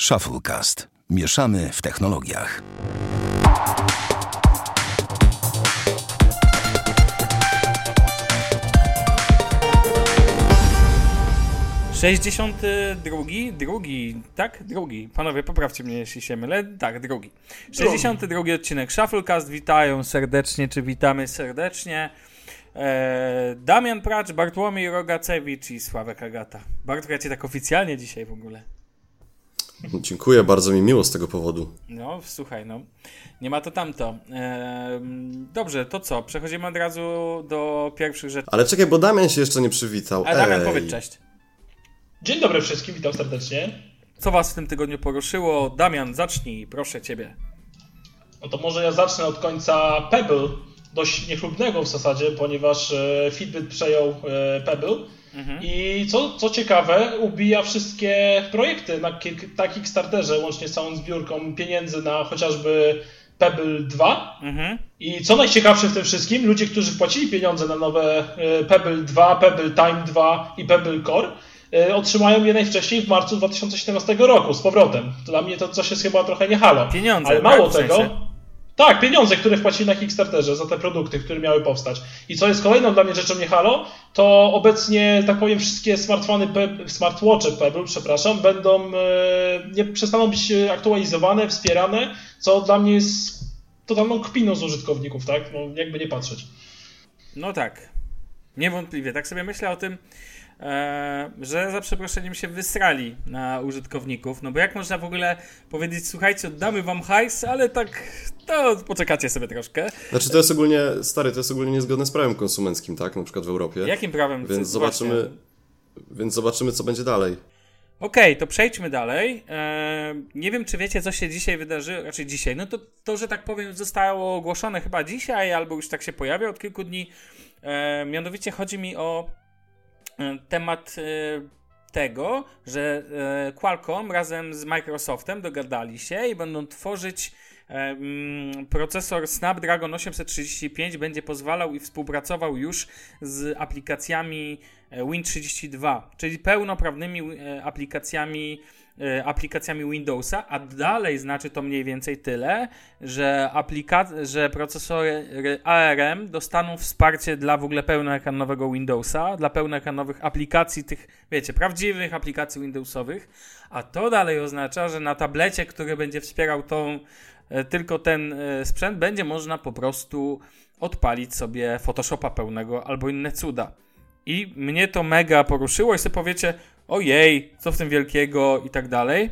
Shufflecast. Mieszamy w technologiach. Sześćdziesiąty drugi, drugi, tak? Drugi. Panowie, poprawcie mnie, jeśli się mylę. Tak, drugi. Sześćdziesiąty drugi odcinek Shufflecast. Witają serdecznie, czy witamy serdecznie. Eee, Damian Pracz, Bartłomiej Rogacewicz i Sławek Agata. Bartku, ja cię tak oficjalnie dzisiaj w ogóle. Dziękuję, bardzo mi miło z tego powodu. No, słuchaj, no. Nie ma to tamto. Eee, dobrze, to co? Przechodzimy od razu do pierwszych rzeczy. Ale czekaj, bo Damian się jeszcze nie przywitał. A Damian, Ej. powiedz cześć. Dzień dobry wszystkim, witam serdecznie. Co was w tym tygodniu poruszyło? Damian, zacznij, proszę ciebie. No to może ja zacznę od końca Pebble, dość niechlubnego w zasadzie, ponieważ e, Fitbit przejął e, Pebble. I co, co ciekawe, ubija wszystkie projekty na, na Kickstarterze, łącznie z całą zbiórką pieniędzy na chociażby Pebble 2. Mhm. I co najciekawsze w tym wszystkim, ludzie, którzy wpłacili pieniądze na nowe e, Pebble 2, Pebble Time 2 i Pebble Core, e, otrzymają je najwcześniej w marcu 2017 roku z powrotem. Dla mnie to coś jest chyba trochę nie halo. Pieniądze, Ale mało tak? W tego. sensie? Tak, pieniądze, które wpłacili na Kickstarterze za te produkty, które miały powstać. I co jest kolejną dla mnie rzeczą nie halo, to obecnie, tak powiem, wszystkie smartfony, smartwatche Pebble, przepraszam, będą, e, nie przestaną być e, aktualizowane, wspierane, co dla mnie jest totalną kpiną z użytkowników, tak? No, jakby nie patrzeć. No tak. Niewątpliwie. Tak sobie myślę o tym, e, że za przeproszeniem się wysrali na użytkowników. No bo jak można w ogóle powiedzieć, słuchajcie, oddamy wam hajs, ale tak, to poczekacie sobie troszkę. Znaczy to jest ogólnie, stary, to jest ogólnie niezgodne z prawem konsumenckim, tak? Na przykład w Europie. Jakim prawem? Więc Właśnie. zobaczymy, więc zobaczymy, co będzie dalej. Okej, to przejdźmy dalej. E, nie wiem, czy wiecie, co się dzisiaj wydarzy, raczej dzisiaj. No to, to, że tak powiem, zostało ogłoszone chyba dzisiaj, albo już tak się pojawia od kilku dni. E, mianowicie chodzi mi o e, temat e, tego, że Qualcomm razem z Microsoftem dogadali się i będą tworzyć mm, procesor Snapdragon 835 będzie pozwalał i współpracował już z aplikacjami e, Win32, czyli pełnoprawnymi aplikacjami aplikacjami Windowsa, a dalej znaczy to mniej więcej tyle, że, aplika- że procesory ARM dostaną wsparcie dla w ogóle pełnoekranowego Windowsa, dla pełnoekranowych aplikacji tych, wiecie, prawdziwych aplikacji Windowsowych, a to dalej oznacza, że na tablecie, który będzie wspierał tą, e, tylko ten e, sprzęt, będzie można po prostu odpalić sobie Photoshopa pełnego albo inne cuda. I mnie to mega poruszyło i sobie powiecie, ojej, co w tym wielkiego i tak dalej.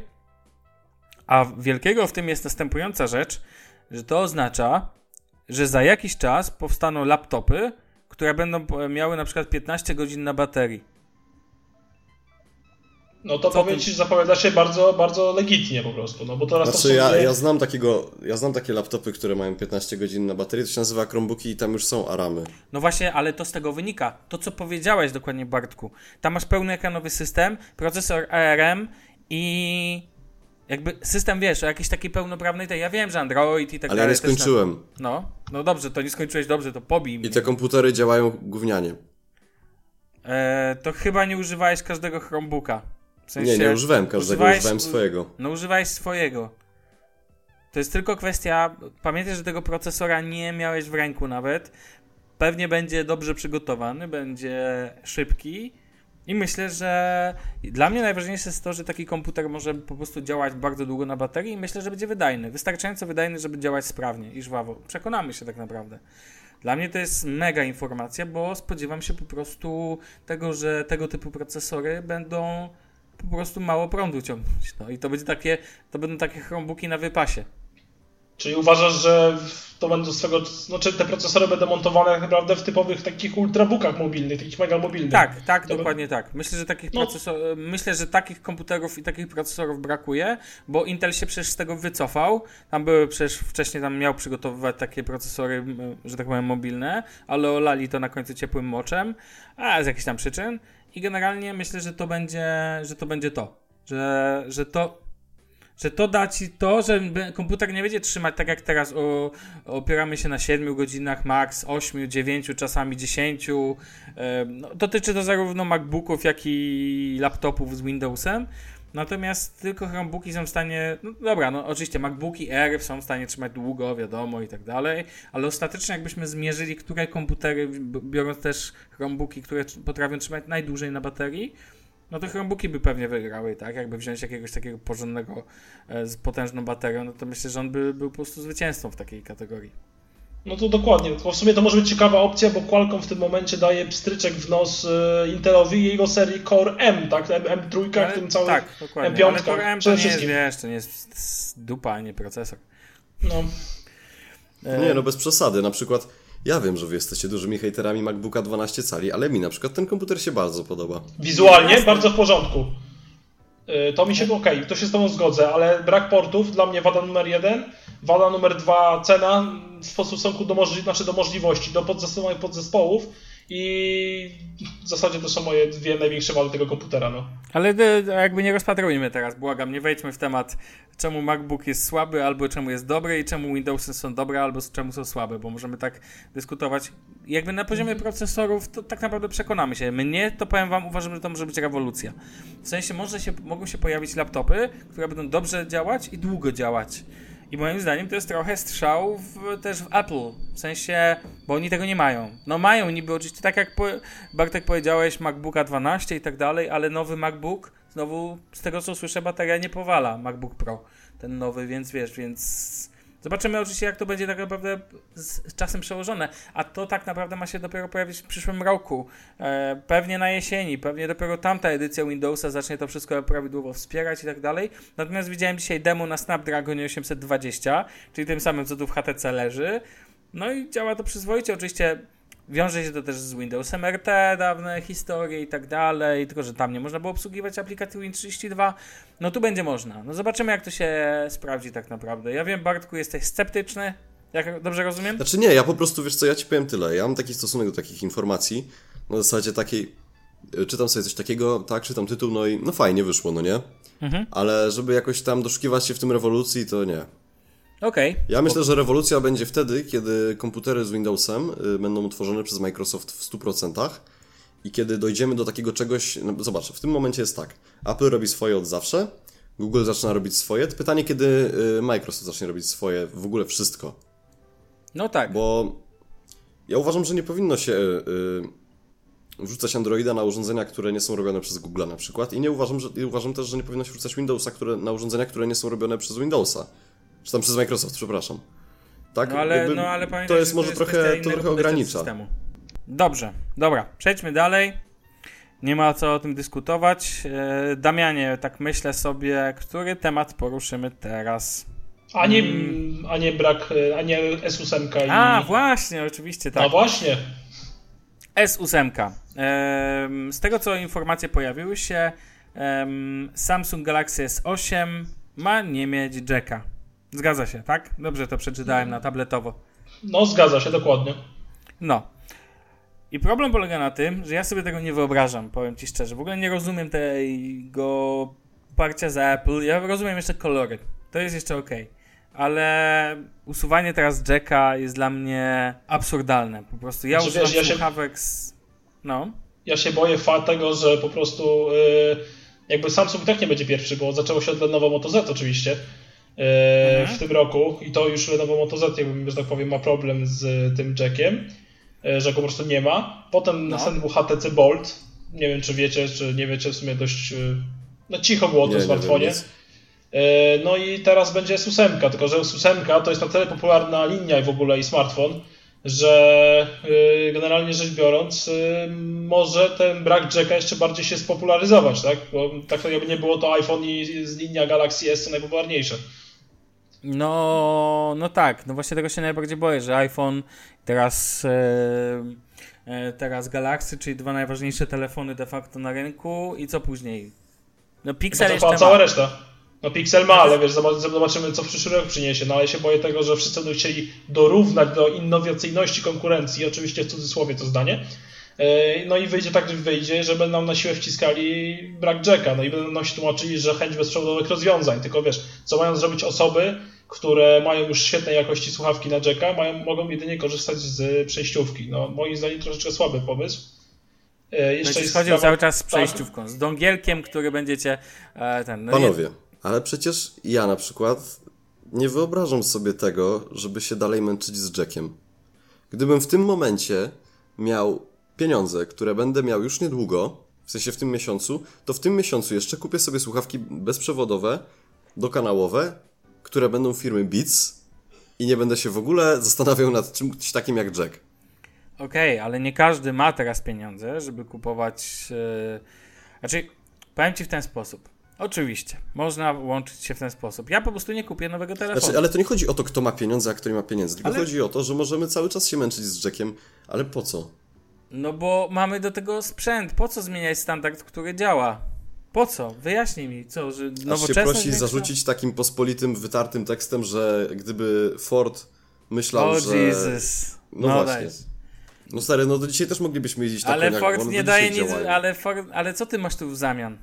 A wielkiego w tym jest następująca rzecz, że to oznacza, że za jakiś czas powstaną laptopy, które będą miały na przykład 15 godzin na baterii. No to Co powiem Ci, że zapowiada się bardzo, bardzo legitnie po prostu, no bo teraz to Znaczy ja, ja znam takiego, ja znam takie laptopy, które mają 15 godzin na baterii, to się nazywa Chromebooki i tam już są aramy. No właśnie, ale to z tego wynika. To, co powiedziałeś dokładnie, Bartku. Tam masz pełnoekranowy system, procesor ARM i jakby system, wiesz, o jakiejś takiej pełnoprawnej tej. Ja wiem, że Android i tak Ale ja dalej. nie też na- skończyłem. No, no dobrze, to nie skończyłeś dobrze, to pobij mnie. I te komputery działają gównianie. E, to chyba nie używałeś każdego Chromebooka. W sensie, Nie, nie używałem każdego, używałem swojego. No używałeś swojego. To jest tylko kwestia. Pamiętaj, że tego procesora nie miałeś w ręku nawet. Pewnie będzie dobrze przygotowany, będzie szybki. I myślę, że dla mnie najważniejsze jest to, że taki komputer może po prostu działać bardzo długo na baterii i myślę, że będzie wydajny. Wystarczająco wydajny, żeby działać sprawnie i żwawo. Przekonamy się tak naprawdę. Dla mnie to jest mega informacja, bo spodziewam się po prostu tego, że tego typu procesory będą po prostu mało prądu ciągnąć. No i to będzie takie, to będą takie chromebooki na wypasie. Czyli uważasz, że to będą swego, znaczy te procesory będą montowane naprawdę w typowych takich ultrabookach mobilnych, takich mega mobilnych. Tak, tak, To- dokładnie tak. Myślę, że takich No. procesor, myślę, że takich komputerów i takich procesorów brakuje, bo Intel się przecież z tego wycofał. Tam były przecież wcześniej tam miał przygotowywać takie procesory, że tak powiem, mobilne, ale olali to na końcu ciepłym moczem, a z jakichś tam przyczyn. I generalnie myślę, że to będzie, że to będzie to. Że, że to że to da ci to, że komputer nie będzie trzymać tak jak teraz o, opieramy się na 7 godzinach max, 8, 9, czasami 10. Em, No, dotyczy to zarówno MacBooków, jak i laptopów z Windowsem. Natomiast tylko Chromebooki są w stanie, no dobra, no oczywiście MacBooki Air są w stanie trzymać długo, wiadomo i tak dalej, ale ostatecznie jakbyśmy zmierzyli, które komputery, biorąc też Chromebooki, które potrafią trzymać najdłużej na baterii, no to Chromebooki by pewnie wygrały, tak? Jakby wziąć jakiegoś takiego porządnego e, z potężną baterią, no to myślę, że on by był po prostu zwycięzcą w takiej kategorii. No to dokładnie, tylko w sumie to może być ciekawa opcja, bo Qualcomm w tym momencie daje pstryczek w nos y, Intelowi i jego serii Core M, tak? M, M3, ale, w tym całym tak, dokładnie. M5. Ale Core M to nie jest, wiesz, to nie jest dupa, a nie procesor. No. Nie, no bez przesady. Na przykład ja wiem, że wy jesteście dużymi hejterami MacBooka 12 cali, ale mi na przykład ten komputer się bardzo podoba. Wizualnie bardzo w porządku. Y, to mi się ok, to się z tobą zgodzę, ale brak portów dla mnie wada numer jeden. Wada numer dwa, cena w stosunku do, możli znaczy do możliwości, do podzespołów, podzespołów i w zasadzie to są moje dwie największe wady tego komputera. No. Ale jakby nie rozpatrujmy teraz, błagam, nie wejdźmy w temat, czemu MacBook jest słaby, albo czemu jest dobry i czemu Windowsy są dobre, albo czemu są słabe, bo możemy tak dyskutować. Jakby na poziomie mhm. procesorów, to tak naprawdę przekonamy się. Mnie, to powiem wam, uważam, że to może być rewolucja. W sensie może się, mogą się pojawić laptopy, które będą dobrze działać i długo działać. I moim zdaniem to jest trochę strzał w, też w Apple. W sensie, bo oni tego nie mają. No mają niby oczywiście, tak jak po, Bartek powiedziałeś, MacBooka 12 i tak dalej, ale nowy MacBook, znowu z tego co słyszę, bateria nie powala MacBook Pro. Ten nowy, więc wiesz, więc Zobaczymy oczywiście, jak to będzie tak naprawdę z czasem przełożone, a to tak naprawdę ma się dopiero pojawić w przyszłym roku. E, pewnie na jesieni, pewnie dopiero tamta edycja Windowsa zacznie to wszystko prawidłowo wspierać i tak dalej. Natomiast widziałem dzisiaj demo na Snapdragonie 820, czyli tym samym, co tu w HTC leży. No i działa to przyzwoicie. Oczywiście Wiąże się to też z Windowsem RT, dawne historie i tak dalej, tylko że tam nie można było obsługiwać aplikacji Win32. No tu będzie można. No zobaczymy, jak to się sprawdzi tak naprawdę. Ja wiem, Bartku, jesteś sceptyczny, jak dobrze rozumiem? Znaczy nie, ja po prostu, wiesz co, ja ci powiem tyle. Ja mam taki stosunek do takich informacji, na zasadzie takiej, e, czytam sobie coś takiego, tak, czytam tytuł, no i no fajnie wyszło, no nie? Mhm. Ale żeby jakoś tam doszukiwać się w tym rewolucji, to nie. Okej. Okay. Ja myślę, że rewolucja będzie wtedy, kiedy komputery z Windowsem y, będą utworzone przez Microsoft w 100% i kiedy dojdziemy do takiego czegoś. No, zobacz, w tym momencie jest tak. Apple robi swoje od zawsze, Google zaczyna robić swoje. Pytanie, kiedy y, Microsoft zacznie robić swoje, w ogóle wszystko. No tak. Bo ja uważam, że nie powinno się yy, wrzucać Androida na urządzenia, które nie są robione przez Google na przykład. I nie uważam, że, i uważam też, że nie powinno się wrzucać Windowsa które, na urządzenia, które nie są robione przez Windowsa. Czy tam przez Microsoft, przepraszam. Tak? No ale, Jakby no, ale pamiętaj, to jest może to jest trochę, to trochę ogranicza. Systemu. Dobrze, dobra, przejdźmy dalej. Nie ma co o tym dyskutować. E, Damianie, tak myślę sobie, który temat poruszymy teraz? A nie, hmm. a nie brak, a nie S8. I... A, właśnie, oczywiście tak. A właśnie. S8. Z tego co informacje pojawiły się, Samsung Galaxy S8 ma nie mieć jacka. Zgadza się, tak? Dobrze to przeczytałem na tabletowo. No, zgadza się, dokładnie. No. I problem polega na tym, że ja sobie tego nie wyobrażam, powiem Ci szczerze. W ogóle nie rozumiem tego parcia za Apple. Ja rozumiem jeszcze kolory. To jest jeszcze ok. Ale usuwanie teraz Jacka jest dla mnie absurdalne. Po prostu ja znaczy, używam ja słuchawek z... No. Ja się boję tego, że po prostu yy, jakby Samsung tak nie będzie pierwszy, bo zaczęło się od Lenovo Moto Z oczywiście. W tym roku i to już Lenovo Moto Z, jakby, że tak powiem, ma problem z tym jackiem, e, że go po prostu nie ma. Potem no. następny był HTC Bolt. Nie wiem, czy wiecie, czy nie wiecie, w sumie dość e, no, cicho było to w smartfonie. No i teraz będzie S8, tylko że S8 to jest na tyle popularna linia i w ogóle i smartfon, że generalnie rzecz biorąc może ten brak jacka jeszcze bardziej się spopularyzować, tak? Bo tak jakby nie było to iPhone i linia Galaxy S są najpopularniejsze. No, no tak, no właśnie tego się najbardziej boję, że iPhone, teraz, e, e, teraz Galaxy, czyli dwa najważniejsze telefony de facto na rynku i co później? No Pixel no jeszcze cała ma. reszta. No Pixel ma, ale wiesz, zobaczymy co w przyszły rok przyniesie. No ale się boję tego, że wszyscy będą chcieli dorównać do innowacyjności konkurencji, oczywiście w cudzysłowie to zdanie. E, no i wyjdzie tak, że wyjdzie, że będą na siłę wciskali brak jacka. No i będą nam się tłumaczyli, że chęć bezprzewodowych rozwiązań. Tylko wiesz, co mają zrobić osoby, które mają już świetnej jakości słuchawki na jacka, mają, mogą jedynie korzystać z przejściówki. No, moim zdaniem troszeczkę słaby pomysł. E, jeszcze Będziesz jest chodził cały czas z tak. przejściówką, z dągielkiem, który będziecie e, ten... No nie- Panowie, ale przecież ja na przykład nie wyobrażam sobie tego, żeby się dalej męczyć z Jackiem. Gdybym w tym momencie miał pieniądze, które będę miał już niedługo, w sensie w tym miesiącu, to w tym miesiącu jeszcze kupię sobie słuchawki bezprzewodowe, dokanałowe, które będą firmy Beats i nie będę się w ogóle zastanawiał nad czymś takim jak Jack. Okej, ale nie każdy ma teraz pieniądze, żeby kupować. Yy... Znaczy, powiem ci w ten sposób. Oczywiście, można łączyć się w ten sposób. Ja po prostu nie kupię nowego telefonu. Znaczy, ale to nie chodzi o to, kto ma pieniądze, a kto nie ma pieniędzy, tylko Ale- chodzi o to, że możemy cały czas się męczyć z Jackiem, ale po co? No bo mamy do tego sprzęt. Po co zmieniać standard, który działa? Po co? Wyjaśnij mi, co, że Aż się nowoczesność prosi większa? zarzucić takim pospolitym, wytartym tekstem, że gdyby Ford myślał, O że... Jesus. No, No właśnie. dajesz. No stary, no do dzisiaj też moglibyśmy jeździć na Ale Ford nie daje nic, działają. ale, Ford, ale co ty masz tu w zamian?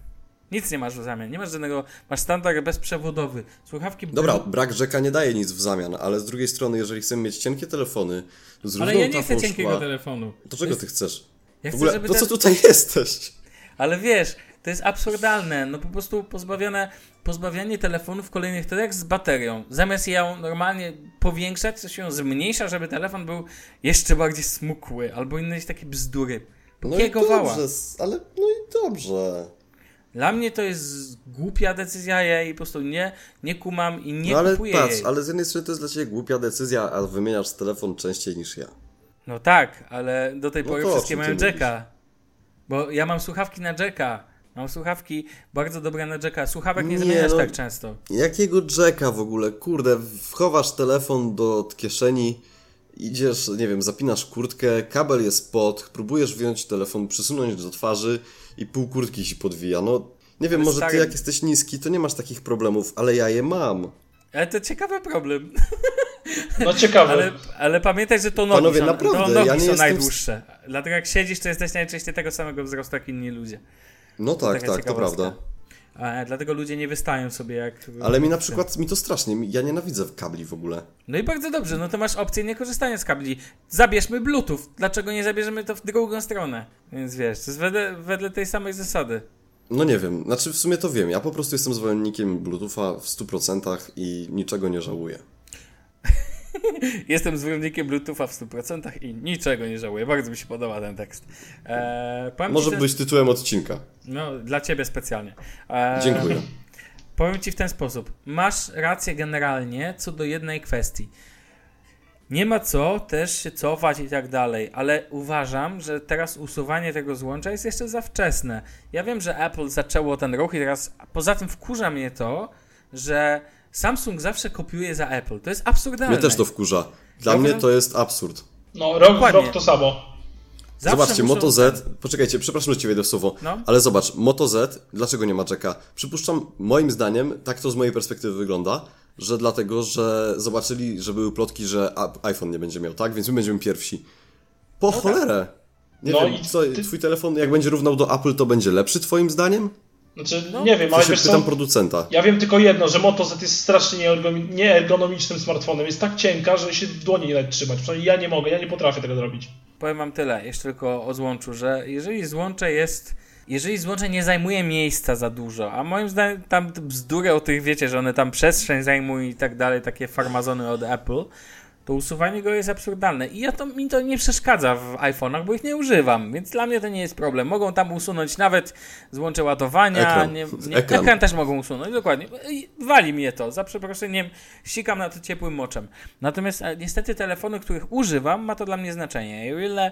Nic nie masz w zamian, nie masz żadnego, masz standard bezprzewodowy, słuchawki Dobra, brak Jacka nie daje nic w zamian, ale z drugiej strony, jeżeli chcemy mieć cienkie telefony z Ale ja nie chcę cienkiego telefonu. to czego ty chcesz? Ja W ogóle, żeby ten... co tutaj jesteś? Ale wiesz, to jest absurdalne, no po prostu pozbawione, pozbawianie telefonu w kolejnych jak z baterią. Zamiast ją normalnie powiększać, to się ją zmniejsza, żeby telefon był jeszcze bardziej smukły, albo inne takie bzdury. No i Jakiego dobrze, ale no i dobrze. Dla mnie to jest głupia decyzja, ja jej po prostu nie, nie kumam i nie no ale kupuję patrz, jej. ale z jednej strony to jest dla ciebie głupia decyzja, a wymieniasz telefon częściej niż ja. No tak, ale do tej No pory wszystkie mają Jacka. Bo ja mam słuchawki na Jacka. Mam słuchawki bardzo dobre na Jacka. Słuchawek nie, Nie, zmieniasz no. tak często. Jakiego Jacka w ogóle? Kurde, wchowasz telefon do kieszeni, idziesz, nie wiem, zapinasz kurtkę, kabel jest pod, próbujesz wyjąć telefon, przysunąć do twarzy i pół kurtki się podwija. No, nie wiem, Ale może ty stary- jak jesteś niski, to nie masz takich problemów, ale ja je mam. Ale to ciekawy problem. No ciekawe. Ale, ale pamiętaj, że to nogi Panowie, są, naprawdę, to nogi ja nie są jestem najdłuższe. Dlatego jak siedzisz, to jesteś najczęściej tego samego wzrostu jak inni ludzie. No tak, tak, to prawda. A, dlatego ludzie nie wystają sobie jak... Ale mi na przykład, mi to strasznie, ja nienawidzę kabli w ogóle. No i bardzo dobrze, no to masz opcję niekorzystania z kabli. Zabierzmy Bluetooth. Dlaczego nie zabierzemy to w drugą stronę? Więc wiesz, to jest wedle, wedle tej samej zasady. No nie wiem, znaczy w sumie to wiem, ja po prostu jestem zwolennikiem Bluetootha w 100% i niczego nie żałuję. Jestem zwolennikiem Bluetootha w 100% i niczego nie żałuję. Bardzo mi się podoba ten tekst. Powiem Może być tytułem odcinka. No, dla ciebie specjalnie. Eee, Dziękuję. Powiem ci w ten sposób. Masz rację generalnie co do jednej kwestii. Nie ma co też się cofać i tak dalej, ale uważam, że teraz usuwanie tego złącza jest jeszcze za wczesne. Ja wiem, że Apple zaczęło ten ruch i teraz poza tym wkurza mnie to, że Samsung zawsze kopiuje za Apple. To jest absurdalne. Mnie też to wkurza. Dla Ja mnie to jest absurd. No, rok w Dokładnie. rok to samo. Zawsze Zobaczcie, muszą- Moto Z, poczekajcie, przepraszam, że ci wejdę w słowo, No. ale zobacz, Moto Z, dlaczego nie ma Jacka? Przypuszczam, moim zdaniem, tak to z mojej perspektywy wygląda, że dlatego, że zobaczyli, że były plotki, że iPhone nie będzie miał, tak? Więc my będziemy pierwsi. Po cholerę! Nie No wiem, i co, ty- twój telefon jak będzie równał do Apple, to będzie lepszy twoim zdaniem? Znaczy, No. nie wiem, ale się wiesz pytam co, producenta. ja wiem tylko jedno, że Moto Z jest strasznie nieergonomi- nieergonomicznym smartfonem. Jest tak cienka, że się w dłoni nie da trzymać. Przynajmniej ja nie mogę, ja nie potrafię tego zrobić. Powiem wam tyle, jeszcze tylko o złączu, że jeżeli złącze jest. Jeżeli złącze nie zajmuje miejsca za dużo, a moim zdaniem tam te bzdury o tych wiecie, że one tam przestrzeń zajmują i tak dalej, takie farmazony od Apple, to usuwanie go jest absurdalne. I ja to, mi to nie przeszkadza w iPhone'ach, bo ich nie używam, więc dla mnie to nie jest problem. Mogą tam usunąć nawet złącze ładowania, Ekran. Nie, nie, Ekran. ekran. też mogą usunąć, dokładnie. Wali mnie to, za przeproszeniem, sikam na to ciepłym moczem. Natomiast e, niestety telefony, których używam, ma to dla mnie znaczenie. I o ile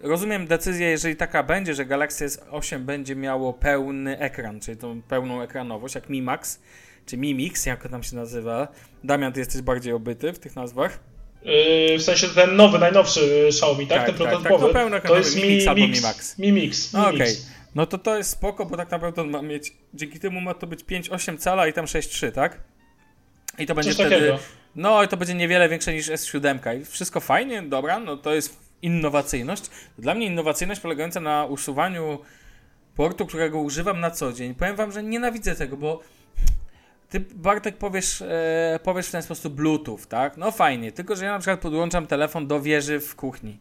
rozumiem decyzję, jeżeli taka będzie, że Galaxy S8 będzie miało pełny ekran, czyli tą pełną ekranowość, jak Mi Max, czy Mi Mix, jak to tam się nazywa. Damian, ty jesteś bardziej obyty w tych nazwach. Yy, w sensie ten nowy, najnowszy yy, Xiaomi, tak? Tak, ten tak, prototypowy. tak, no pełnoekranowy to jest Mi Mi Mix. Mi Max. Mi Mix. Mi No okej. No to to jest spoko, bo tak naprawdę on ma mieć, dzięki temu ma to być 5,8 cala i tam 6,3, tak? I to będzie Coś wtedy, takiego. no i to będzie niewiele większe niż S7 i wszystko fajnie, dobra, no to jest innowacyjność. Dla mnie innowacyjność polegająca na usuwaniu portu, którego używam na co dzień. Powiem wam, że nienawidzę tego, bo ty, Bartek, powiesz, e, powiesz w ten sposób Bluetooth, tak? No fajnie, tylko że ja na przykład podłączam telefon do wieży w kuchni.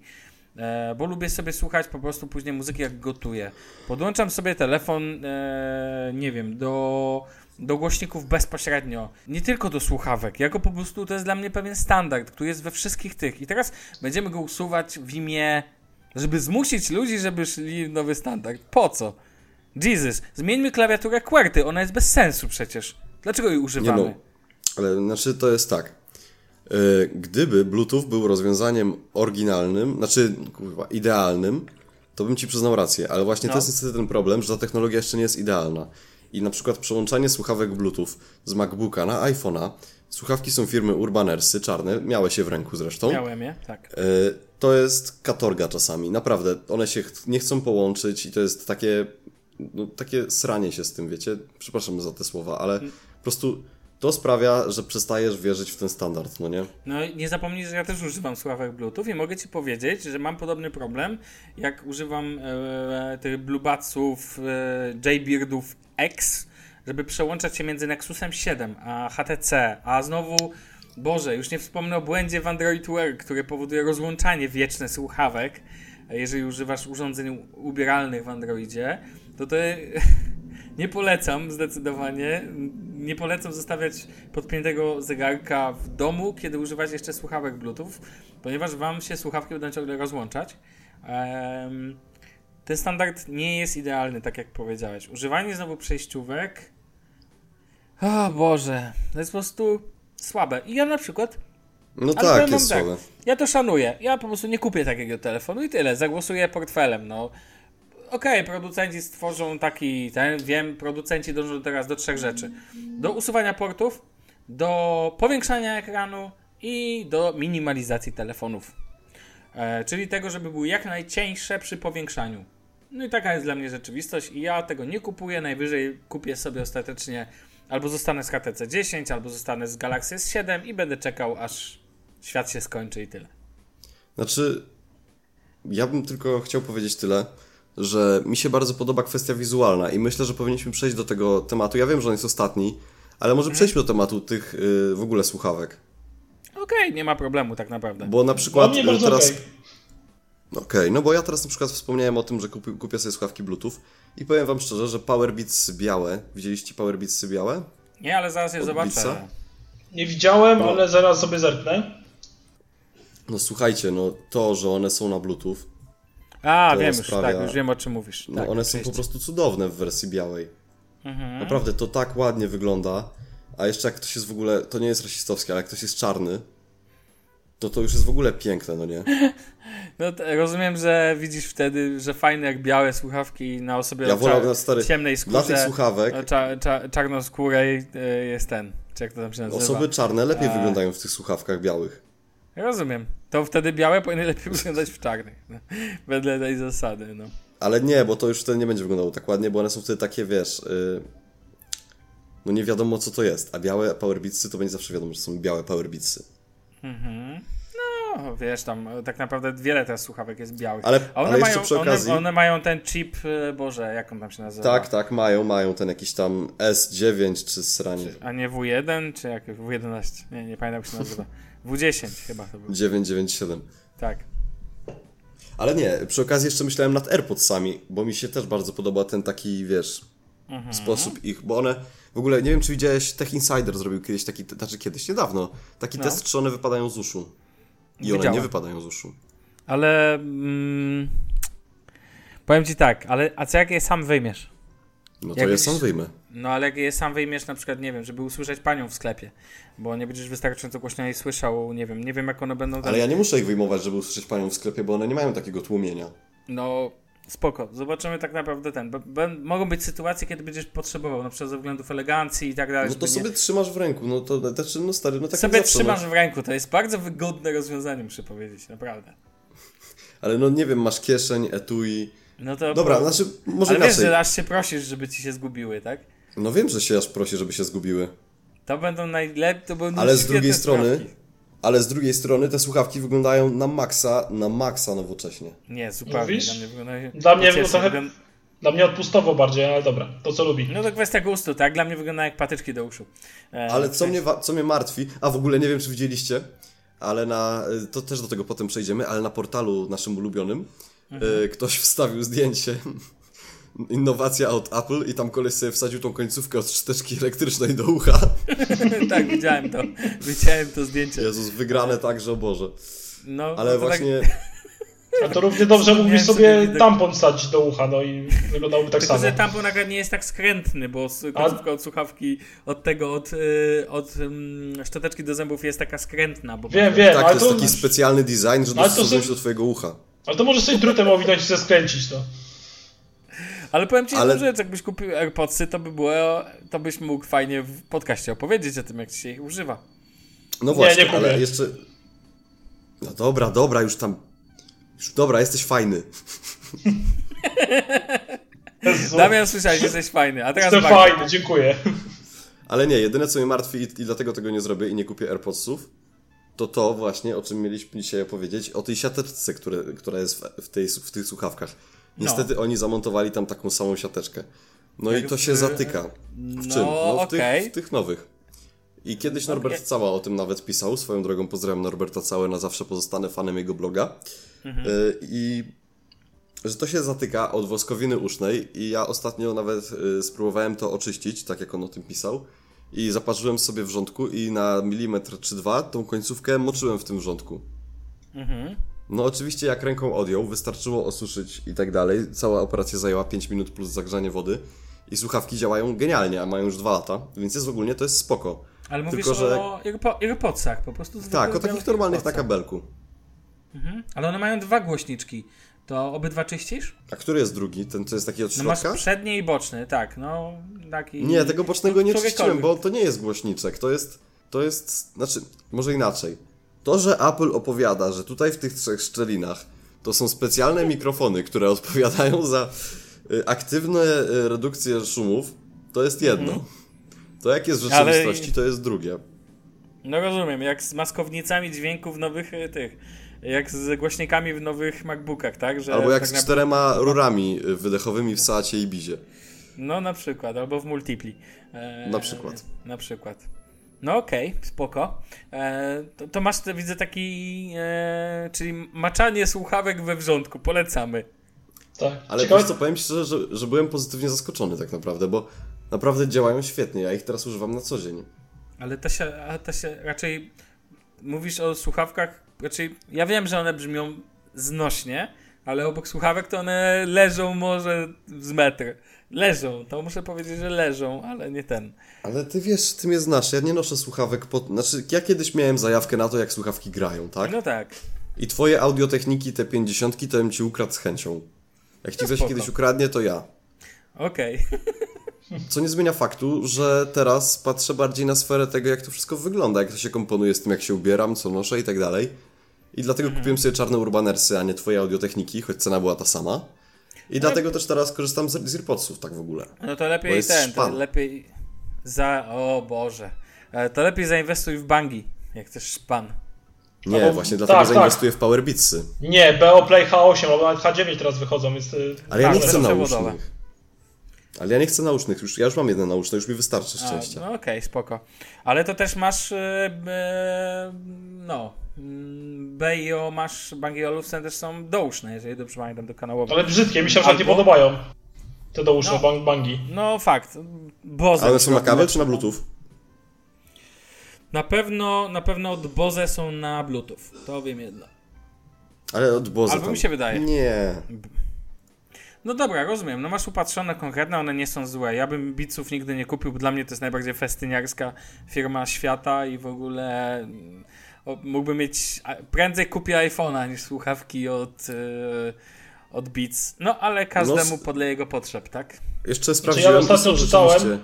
e, bo lubię sobie słuchać po prostu później muzyki jak gotuję. Podłączam sobie telefon, e, nie wiem, do, do głośników bezpośrednio, nie tylko do słuchawek, jako po prostu to jest dla mnie pewien standard, który jest we wszystkich tych i teraz będziemy go usuwać w imię, żeby zmusić ludzi, żeby szli nowy standard. Po co? Jesus, zmieńmy klawiaturę QWERTY, ona jest bez sensu przecież. Dlaczego jej Nie używamy? no, ale znaczy to jest tak. Yy, Gdyby Bluetooth był rozwiązaniem oryginalnym, znaczy kurwa, idealnym, to bym ci przyznał rację, ale właśnie No. to jest niestety ten problem, że ta technologia jeszcze nie jest idealna. I na przykład przełączanie słuchawek Bluetooth z MacBooka na iPhone'a, słuchawki są firmy Urbanersy, czarne, miałe się w ręku zresztą. Miałem je, tak. E, To jest katorga czasami, naprawdę. One się ch- nie chcą połączyć i to jest takie, no, takie sranie się z tym, wiecie? Przepraszam za te słowa, ale po prostu to sprawia, że przestajesz wierzyć w ten standard, no nie? No nie zapomnij, że ja też używam słuchawek Bluetooth i mogę Ci powiedzieć, że mam podobny problem, jak używam e, tych Bluebudsów, e, X, żeby przełączać się między Nexusem 7 a HTC, a znowu, Boże, już nie wspomnę o błędzie w Android Wear, który powoduje rozłączanie wieczne słuchawek, jeżeli używasz urządzeń ubieralnych w Androidzie, to to nie polecam zdecydowanie. Nie polecam zostawiać podpiętego zegarka w domu, kiedy używacie jeszcze słuchawek Bluetooth, ponieważ wam się słuchawki będą ciągle rozłączać. Ten standard nie jest idealny, tak jak powiedziałeś. Używanie znowu przejściówek. O Boże, to jest po prostu słabe. I ja na przykład No ale tak, jest wam słabe. Ja to szanuję. Ja po prostu nie kupię takiego telefonu i tyle. Zagłosuję portfelem. No. Okej, producenci stworzą taki, ten, wiem, producenci dążą teraz do trzech rzeczy. Do usuwania portów, do powiększania ekranu i do minimalizacji telefonów. E, czyli tego, żeby były jak najcieńsze przy powiększaniu. No i taka jest dla mnie rzeczywistość i ja tego nie kupuję. Najwyżej kupię sobie ostatecznie albo zostanę z HTC 10, albo zostanę z Galaxy S7 i będę czekał aż świat się skończy i tyle. Znaczy, ja bym tylko chciał powiedzieć tyle, że mi się bardzo podoba kwestia wizualna i myślę, że powinniśmy przejść do tego tematu. Ja wiem, że on jest ostatni, ale może przejdźmy do tematu tych y, w ogóle słuchawek. Okej, nie ma problemu tak naprawdę. Bo na przykład mnie y, bardzo teraz... okej. Okej, no bo ja teraz na przykład wspomniałem o tym, że kupi, kupię sobie słuchawki Bluetooth i powiem wam szczerze, że Powerbeats białe, widzieliście Powerbeatsy białe? Nie, ale zaraz je Od zobaczę. Beatsa? Nie widziałem, No. ale zaraz sobie zerknę. No słuchajcie, no to, że one są na Bluetooth, A, wiem już, sprawia- tak, już wiem o czym mówisz. no tak, one są po prostu cudowne w wersji białej. Mhm. Naprawdę, to tak ładnie wygląda, a jeszcze jak ktoś jest w ogóle, to nie jest rasistowskie, ale jak ktoś jest czarny, to to już jest w ogóle piękne, no nie? No rozumiem, że widzisz wtedy, że fajne jak białe słuchawki na osobie Ja wolę, na stary, ciemnej dla tych skórze, słuchawek cza- cza- czarnoskórej y, jest ten, czy jak to tam się nazywa. osoby czarne lepiej A. wyglądają w tych słuchawkach białych. Rozumiem. To wtedy białe powinny lepiej wyglądać w czarnych. No. Wedle tej zasady, no. Ale nie, bo to już wtedy nie będzie wyglądało tak ładnie, bo one są wtedy takie, wiesz, yy, no nie wiadomo co to jest, a białe Powerbeatsy to będzie zawsze wiadomo, że są białe Powerbeatsy. No, wiesz, tam e, tak naprawdę wiele teraz słuchawek jest białych. Ale, A one, ale mają, przy okazji... one, one mają ten chip, e, Boże, jak on tam się nazywa? Tak, tak, mają, mają ten jakiś tam S9 czy sranie. A nie W1, czy jak W11? Nie, nie pamiętam jak się nazywa. W10 chyba to był. 997. Tak. Ale nie, przy okazji jeszcze myślałem nad AirPodsami, bo mi się też bardzo podoba ten taki, wiesz, Mhm. sposób ich, bo one w ogóle, nie wiem czy widziałeś, Tech Insider zrobił kiedyś taki, znaczy kiedyś, niedawno, taki No. test, czy one wypadają z uszu. I one Widziałem. nie wypadają z uszu. Ale mm, powiem ci tak, ale a co jak je sam wyjmiesz? No to Jak je sam wyjmę. No ale jak je sam wyjmiesz na przykład, nie wiem, żeby usłyszeć panią w sklepie, bo nie będziesz wystarczająco głośno jej słyszał, nie wiem, nie wiem jak one będą tam... Ale ja nie muszę ich wyjmować, żeby usłyszeć panią w sklepie, bo one nie mają takiego tłumienia. No spoko, zobaczymy tak naprawdę ten, bo, bo mogą być sytuacje, kiedy będziesz potrzebował, na przykład ze względów elegancji i tak dalej. No to żeby nie- sobie trzymasz w ręku, no to znaczy, no stary, no tak sobie zawsze, trzymasz no. w ręku, to jest bardzo wygodne rozwiązanie, muszę powiedzieć, naprawdę. Ale no nie wiem, masz kieszeń, etui. No to Dobra, znaczy, może Ale wiesz, że aż się prosisz, żeby ci się zgubiły, tak? No wiem, że się aż prosi, żeby się zgubiły. To będą najlepsze, to będą Ale z drugiej strony, słuchawki. ale z drugiej strony te słuchawki wyglądają na maksa, na maksa nowocześnie. Nie, zupełnie. Mówisz? Dla mnie wyglądają... Dla mnie pociesznie trochę- wygląda- Dla mnie odpustowo bardziej, ale dobra, to co lubi. No to kwestia gustu, tak? Dla mnie wygląda jak patyczki do uszu. E, Ale co mnie, co mnie martwi, a w ogóle nie wiem, czy widzieliście, ale na, to też do tego potem przejdziemy, ale na portalu naszym ulubionym Mhm. y, ktoś wstawił zdjęcie innowacja od Apple i tam koleś sobie wsadził tą końcówkę od szczoteczki elektrycznej do ucha. tak, widziałem to. Widziałem to zdjęcie. Jezus, wygrane tak, że o Boże. No, Ale to tak- właśnie... A to równie dobrze mógłbyś sobie tampon wsadzić do ucha, no i wyglądałoby tak Tylko, samo. że tampon nagle nie jest tak skrętny, bo końcówka od słuchawki od tego, od, y, od szczoteczki do zębów jest taka skrętna. Bo Wiem, wiem, Tak, to ale jest to, taki specjalny design, że Ale to dostosowuje się do twojego ucha. ale to może sobie drutem owinąć i się skręcić, no. Ale powiem ci Ale- jedną rzecz, jakbyś kupił AirPodsy, to by było, to byś mógł fajnie w podcaście opowiedzieć o tym, jak ci się ich używa. No właśnie, nie kupię. ale jeszcze... No dobra, dobra, już tam... Już dobra, jesteś fajny. Damian, słyszałeś, jesteś fajny, a teraz Jestem fajny, dziękuję. Ale nie, jedyne co mnie martwi i, i dlatego tego nie zrobię i nie kupię AirPodsów, to to właśnie, o czym mieliśmy dzisiaj opowiedzieć, o tej siateczce, które, która jest w, tej, w tych słuchawkach. Niestety oni zamontowali tam taką samą siateczkę. No Jak i to w- się zatyka. W No, czym? No w, okej. tych, w tych nowych. I kiedyś Norbert Okej. Cała o tym nawet pisał. Swoją drogą pozdrawiam Norberta Całe, na zawsze pozostanę fanem jego bloga. Mhm. Y, I że to się zatyka od woskowiny usznej i ja ostatnio nawet y, spróbowałem to oczyścić, tak jak on o tym pisał. I zaparzyłem sobie wrzątku i na milimetr czy dwa tą końcówkę moczyłem w tym wrzątku. Mhm. No oczywiście jak ręką odjął, wystarczyło osuszyć i tak dalej. Cała operacja zajęła 5 minut plus zagrzanie wody. I słuchawki działają genialnie, a mają już 2 lata, więc jest ogólnie to jest spoko. Ale mówisz Tylko, że- o AirPo- AirPodsach, po prostu. Tak, o takich normalnych na AirPodsach. kabelku. Mhm. Ale one mają dwa głośniczki. To obydwa czyścisz? A który jest drugi? Ten, co jest taki od No masz środka? przedni i boczny, tak, no taki... Nie, tego bocznego nie Którekolwiek. czyściłem, bo to nie jest głośniczek. To jest, to jest, znaczy, może inaczej. To, że Apple opowiada, że tutaj w tych trzech szczelinach to są specjalne mikrofony, które odpowiadają za y, aktywne y, redukcje szumów, to jest jedno. To jak jest w Ale- rzeczywistości, to jest drugie. No rozumiem, jak z maskownicami dźwięków nowych y, tych, jak z głośnikami w nowych MacBookach, tak? Że Albo jak tak z na- czterema rurami y, wydechowymi w Seacie i Bizie. No na przykład, albo w Multipli. E, Na przykład. Na przykład. No okej, spoko. E, to, to masz, to widzę taki, e, czyli maczanie słuchawek we wrzątku, polecamy. Tak. Ale Ciekawe, wiesz co, powiem szczerze, że, że byłem pozytywnie zaskoczony tak naprawdę, bo naprawdę działają świetnie. Ja ich teraz używam na co dzień. Ale to się, a to się raczej mówisz o słuchawkach, raczej ja wiem, że one brzmią znośnie, ale obok słuchawek to one leżą może z metr. Leżą, to muszę powiedzieć, że leżą, ale nie ten. Ale ty wiesz, ty mnie znasz, ja nie noszę słuchawek pod... Znaczy, ja kiedyś miałem zajawkę na to, jak słuchawki grają, tak? No tak. I twoje audiotechniki, te 50 to bym ci ukradł z chęcią. Jak ci No ktoś kiedyś ukradnie, to ja. Okej. Co nie zmienia faktu, że teraz patrzę bardziej na sferę tego, jak to wszystko wygląda, jak to się komponuje z tym, jak się ubieram, co noszę i tak dalej. I dlatego Mhm. kupiłem sobie czarne Urbanersy, a nie twoje audiotechniki, choć cena była ta sama. I dlatego też teraz korzystam z, z AirPodsów, tak w ogóle. No to lepiej jest ten, to lepiej za... O Boże. E, To lepiej zainwestuj w bangi, jak chcesz szpan. Nie, bo- właśnie dlatego tak, tak. zainwestuję w Powerbeatsy. Nie, BO Play H8 albo nawet H9 teraz wychodzą, więc... y, Ale ja Tak, nie to chcę naucznych. Ale ja nie chcę naucznych, już, ja już mam jedne nauczne, już mi wystarczy A, szczęścia. no okej, spoko. Ale to też masz, e, no, BIO masz, bangi Olufsen też są douszne, jeżeli dobrze pamiętam, do kanałowe. Ale brzydkie, mi się przykład nie Albo- podobają. Te douszne No. bang, bangi. No fakt, Boze. A one są na na kabel czy na Bluetooth? Na pewno, na pewno od Boze są na Bluetooth, to wiem jedno. Ale od Boze Albo tam. mi się wydaje. Nie. No dobra, rozumiem. No masz upatrzone konkretne, one nie są złe. Ja bym Beatsów nigdy nie kupił, bo dla mnie to jest najbardziej festyniarska firma świata i w ogóle mm, o, mógłbym mieć... Prędzej kupię iPhone'a niż słuchawki od, e, od Beats. No ale każdemu No, podle jego potrzeb, tak? Jeszcze sprawdziłem. Znaczy, ja ostatnio czytałem-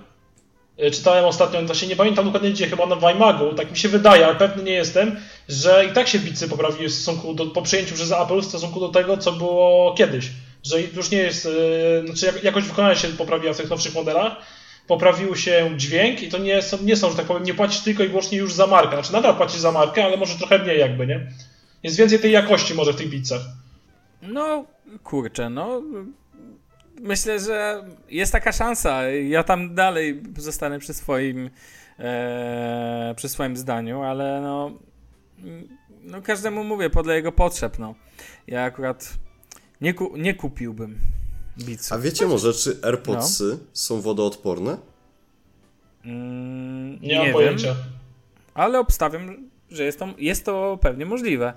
Y, Czytałem ostatnio, właśnie nie pamiętam dokładnie gdzie, chyba na Weimagu, tak mi się wydaje, ale pewny nie jestem, że i tak się bicy poprawiły w stosunku do, po przyjęciu przez Apple w stosunku do tego, co było kiedyś. Że już nie jest, yy, znaczy jak, jakość wykonania się poprawiła w tych nowszych modelach, poprawił się dźwięk i to nie są, nie są, że tak powiem, nie płacisz tylko i wyłącznie już za markę. Znaczy nadal płacisz za markę, ale może trochę mniej jakby, nie? Jest więcej tej jakości może w tych bicach. No, kurczę, no... Myślę, że jest taka szansa. Ja tam dalej zostanę przy swoim, e, przy swoim zdaniu, ale no... no każdemu mówię, podle jego potrzeb, no. Ja akurat nie, ku, nie kupiłbym Beatsów. A wiecie może, czy AirPodsy są wodoodporne? Mm, Nie, mam wiem, pojęcia. ale obstawiam, że jest to, jest to pewnie możliwe.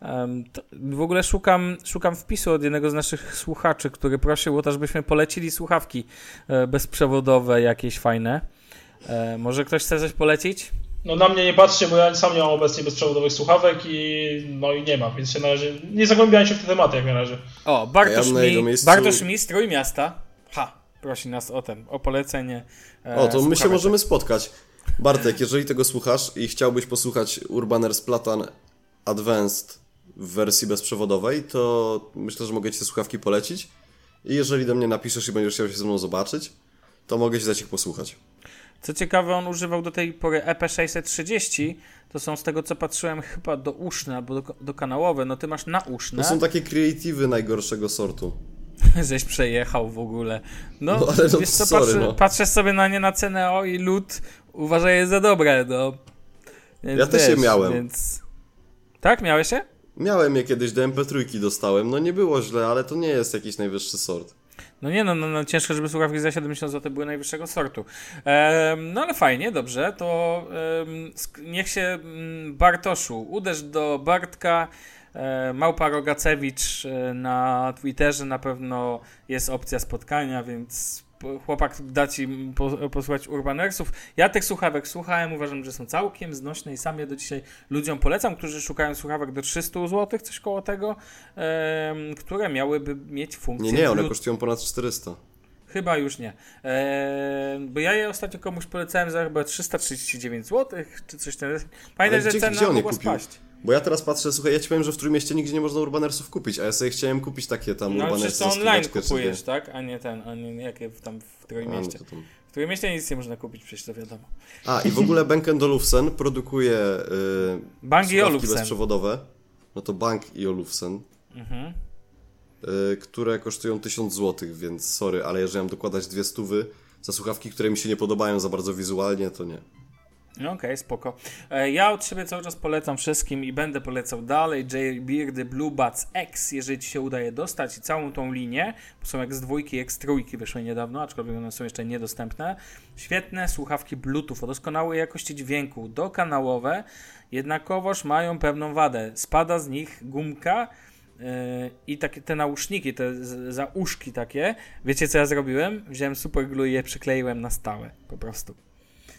Em, to, w ogóle szukam, szukam wpisu od jednego z naszych słuchaczy, który prosił o to, żebyśmy polecili słuchawki e, bezprzewodowe, jakieś fajne. E, może ktoś chce coś polecić? No na mnie nie patrzcie, bo ja sam nie mam obecnie bezprzewodowych słuchawek i no i nie mam, więc się na razie nie zagłębiałem się w te tematy jak na razie. O, Bartosz, Ja mi, miejscu- Bartosz mi, strój miasta. Ha, prosi nas o ten, o polecenie. e, O, to my się możemy spotkać. Bartek, jeżeli tego słuchasz i chciałbyś posłuchać Urbaner Splatan Advanced w wersji bezprzewodowej, to myślę, że mogę Ci te słuchawki polecić. I jeżeli do mnie napiszesz i będziesz chciał się ze mną zobaczyć, to mogę Ci dać ich posłuchać. Co ciekawe, on używał do tej pory E EP630. To są z tego co patrzyłem chyba do uszne albo do, do kanałowe. No ty masz na uszne. To są takie kreatywy najgorszego sortu. Żeś przejechał w ogóle. No, No, ale no, wiesz co, sorry, patrzę, no. patrzę sobie na nie na cenę o i lód uważaj je za dobre, no. Więc Ja też je miałem. Więc... Tak, miałeś się? Miałem je kiedyś do MP3 dostałem, no nie było źle, ale to nie jest jakiś najwyższy sort. No nie, no, no, no ciężko, żeby słuchawki za 70 zł były najwyższego sortu. No ale fajnie, dobrze, to niech się mm, Bartoszu, uderz do Bartka, e, Małpa Rogacewicz e, na Twitterze na pewno jest opcja spotkania, więc chłopak da ci po, posłuchać Urbanersów. Ja tych słuchawek słuchałem, uważam, że są całkiem znośne i sam je do dzisiaj ludziom polecam, którzy szukają słuchawek do 300 zł, coś koło tego, które miałyby mieć funkcję Nie, nie, one kosztują ponad 400. Chyba już nie. Eee, bo ja je ostatnio komuś polecałem za chyba 339 zł, czy coś tam. Pamiętaj, Ale że gdzie, cena gdzie mogła kupił? spaść. Bo ja teraz patrzę, słuchaj, ja ci powiem, że w Trójmieście nigdzie nie można Urbanersów kupić, a ja sobie chciałem kupić takie tam No Urbanersy to za online kupujesz, tak? A nie ten, a nie jakie tam w A, no Trójmieście. to tam. W Trójmieście nic nie można kupić, przecież to wiadomo. A, i w ogóle Bank Olufsen produkuje y, Bang i Olufsen. bezprzewodowe. No to Bank i Olufsen, Mhm. y, które kosztują 1000 zł, więc sorry, ale jeżeli mam dokładać dwie stówy za słuchawki, które mi się nie podobają za bardzo wizualnie, to nie. No Okej, spoko. E, Ja od siebie cały czas polecam wszystkim i będę polecał dalej J-Beardy Blue Buds X, jeżeli Ci się udaje dostać i całą tą linię, bo są jak z dwójki, jak z trójki wyszły niedawno, aczkolwiek one są jeszcze niedostępne. Świetne słuchawki Bluetooth o doskonałej jakości dźwięku, dokanałowe, jednakowoż mają pewną wadę. Spada z nich gumka yy, i takie te nauszniki, te z- za uszki takie. Wiecie co ja zrobiłem? Wziąłem super glue i je przykleiłem na stałe, po prostu.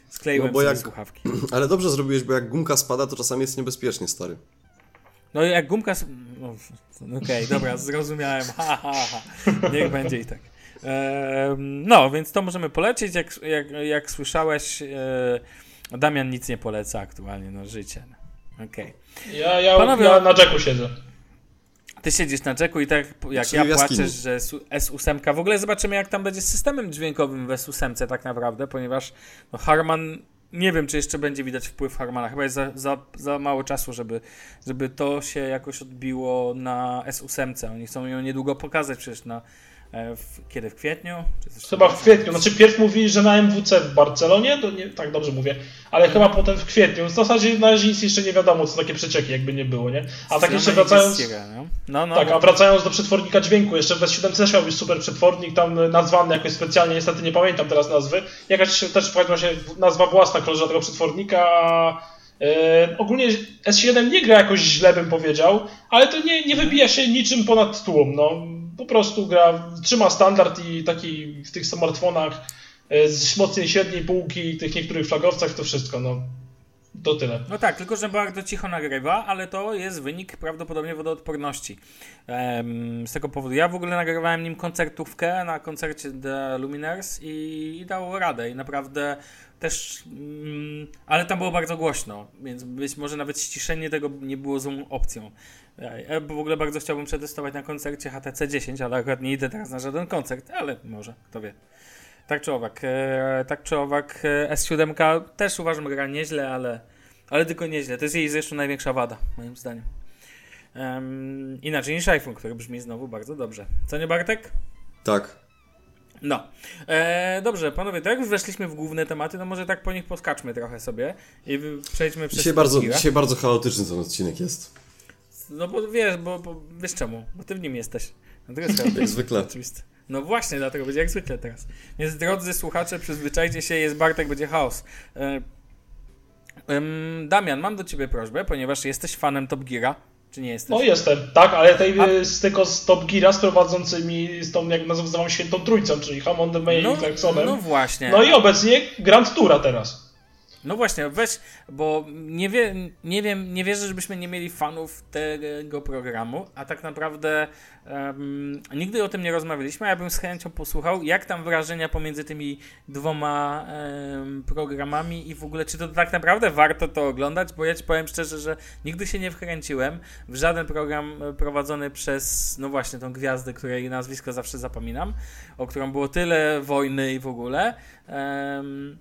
Skleiłem No bo sobie jak- słuchawki. Ale dobrze zrobiłeś, bo jak gumka spada, to czasami jest niebezpiecznie, stary. No i jak gumka. No, Okej, dobra, zrozumiałem. Ha, ha, ha. Niech będzie i tak. No, więc to możemy polecić. Jak, jak, jak słyszałeś, e, Damian nic nie poleca aktualnie, no życie. Okej. Ja, ja, Panowie- ja na jacku siedzę. Ty siedzisz na jacku i tak jak Czyli ja w jaskini. płaczesz, że S- S8. W ogóle zobaczymy, jak tam będzie z systemem dźwiękowym w S8 tak naprawdę, ponieważ no, Harman. Nie wiem, czy jeszcze będzie widać wpływ Harmana. Chyba jest za, za, za mało czasu, żeby, żeby to się jakoś odbiło na S8. Oni chcą ją niedługo pokazać przecież na. E, W, kiedy? W kwietniu? Chyba w kwietniu. Znaczy pierw mówili, że na MWC w Barcelonie, to nie, tak dobrze mówię, ale chyba potem w kwietniu. W zasadzie na razie nic jeszcze nie wiadomo, co takie przecieki jakby nie było, nie? A tak jeszcze wracając... No. No, Tak, a wracając do przetwornika dźwięku, jeszcze w S7 też miał być super przetwornik, tam nazwany jakoś specjalnie, niestety nie pamiętam teraz nazwy. Jakaś też w każdym razie nazwa własna krąży tego przetwornika, a e, ogólnie S7 nie gra jakoś źle, bym powiedział, ale to nie, nie wybija się niczym ponad tłum, no. Po prostu gra, trzyma standard i taki w tych smartfonach e, z mocnej średniej półki, tych niektórych flagowcach, to wszystko, no. To tyle. No tak, tylko że bardzo cicho nagrywa, ale to jest wynik prawdopodobnie wodoodporności. Z tego powodu ja w ogóle nagrywałem nim koncertówkę na koncercie The Luminaires i, i dało radę i naprawdę też, mm, ale tam było bardzo głośno, więc być może nawet ściszenie tego nie było złą opcją. Ja ja w ogóle bardzo chciałbym przetestować na koncercie HTC 10, ale akurat nie idę teraz na żaden koncert, ale może, kto wie. Tak czy owak, e, tak czy owak e, S7 też uważam gra nieźle, ale, ale tylko nieźle. To jest jej zresztą największa wada, moim zdaniem. Em, inaczej niż iPhone, który brzmi znowu bardzo dobrze. Co nie Bartek? Tak. No. E, dobrze, panowie, tak jak już weszliśmy w główne tematy, no może tak po nich poskaczmy trochę sobie i przejdźmy przez Dzisiaj bardzo, dzisiaj bardzo chaotyczny ten odcinek jest. No bo wiesz, bo, bo wiesz czemu, bo ty w nim jesteś. No to jest Jak zwykle. Oczywiste. No właśnie, dlatego będzie jak zwykle teraz. Więc drodzy słuchacze, przyzwyczajcie się, jest Bartek, będzie chaos. E, Damian, mam do ciebie prośbę, ponieważ jesteś fanem Top Geara, czy nie jesteś? No jestem, tak, ale tej, A- z, tylko z Top Geara z prowadzącymi, z tą, jak nazywam, świętą trójcą, czyli Hammondem, Mayem no, i Clarksonem. no właśnie. No i obecnie Grand Toura teraz. No właśnie, weź, bo nie, wie, nie wiem, nie wierzę, żebyśmy nie mieli fanów tego programu, a tak naprawdę em, nigdy o tym nie rozmawialiśmy, a ja bym z chęcią posłuchał, jak tam wrażenia pomiędzy tymi dwoma em, programami i w ogóle, czy to tak naprawdę warto to oglądać, bo ja ci powiem szczerze, że nigdy się nie wkręciłem w żaden program e, prowadzony przez, no właśnie, tą gwiazdę, której nazwisko zawsze zapominam, o którą było tyle wojny i w ogóle. Em,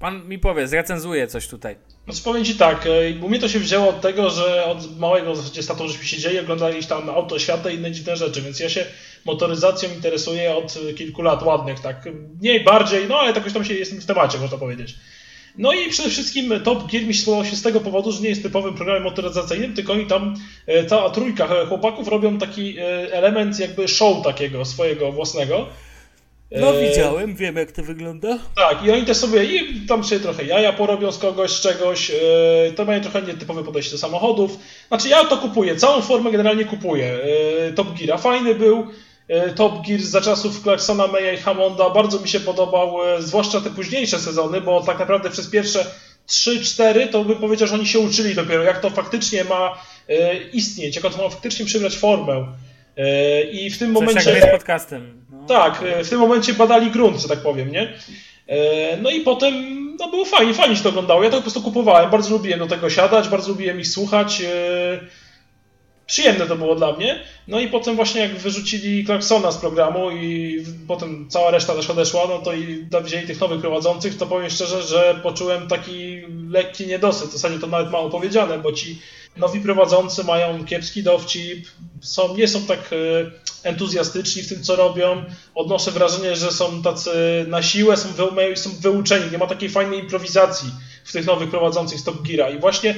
Pan mi powie, zrecenzuje coś tutaj. Znaczy powiem Ci tak, e, bo mnie to się wzięło od tego, że od małego w zasadzie z tatą żeśmy siedzieli, oglądali tam auto świata i inne dziwne rzeczy, więc ja się motoryzacją interesuję od kilku lat ładnych, tak mniej, bardziej, no ale jakoś tam się jestem w temacie, można powiedzieć. No i przede wszystkim Top Gear mi się się z tego powodu, że nie jest typowym programem motoryzacyjnym, tylko oni tam, e, cała trójka chłopaków robią taki e, element jakby show takiego swojego własnego. No E, widziałem, wiem jak to wygląda. tak, i oni też sobie i tam sobie trochę jaja porobią z kogoś, z czegoś. Yy, to mają trochę nietypowe podejście do samochodów. Znaczy ja to kupuję, całą formę generalnie kupuję. Yy, Top Geara fajny był. Yy, Top Gear za czasów Clarksona, Maya i Hammonda bardzo mi się podobał, zwłaszcza te późniejsze sezony, bo tak naprawdę przez pierwsze 3-4 to bym powiedział, że oni się uczyli dopiero, jak to faktycznie ma istnieć, jak to ma faktycznie przybrać formę. I w tym Coś momencie... jak z podcastem. No. Tak, e, w tym momencie badali grunt, że tak powiem, nie? E, No i potem, no było fajnie, fajnie się to oglądało. Ja to po prostu kupowałem, bardzo lubiłem do tego siadać, bardzo lubiłem ich słuchać. e, Przyjemne to było dla mnie. No i potem właśnie jak wyrzucili Clarksona z programu i potem cała reszta też odeszła, no to i wzięli tych nowych prowadzących, to powiem szczerze, że poczułem taki lekki niedosyt. W zasadzie to nawet mało powiedziane, bo ci nowi prowadzący mają kiepski dowcip, są, nie są tak e, entuzjastyczni w tym, co robią. Odnoszę wrażenie, że są tacy na siłę, są, wy, są wyuczeni. Nie ma takiej fajnej improwizacji w tych nowych prowadzących z Top Geara. I właśnie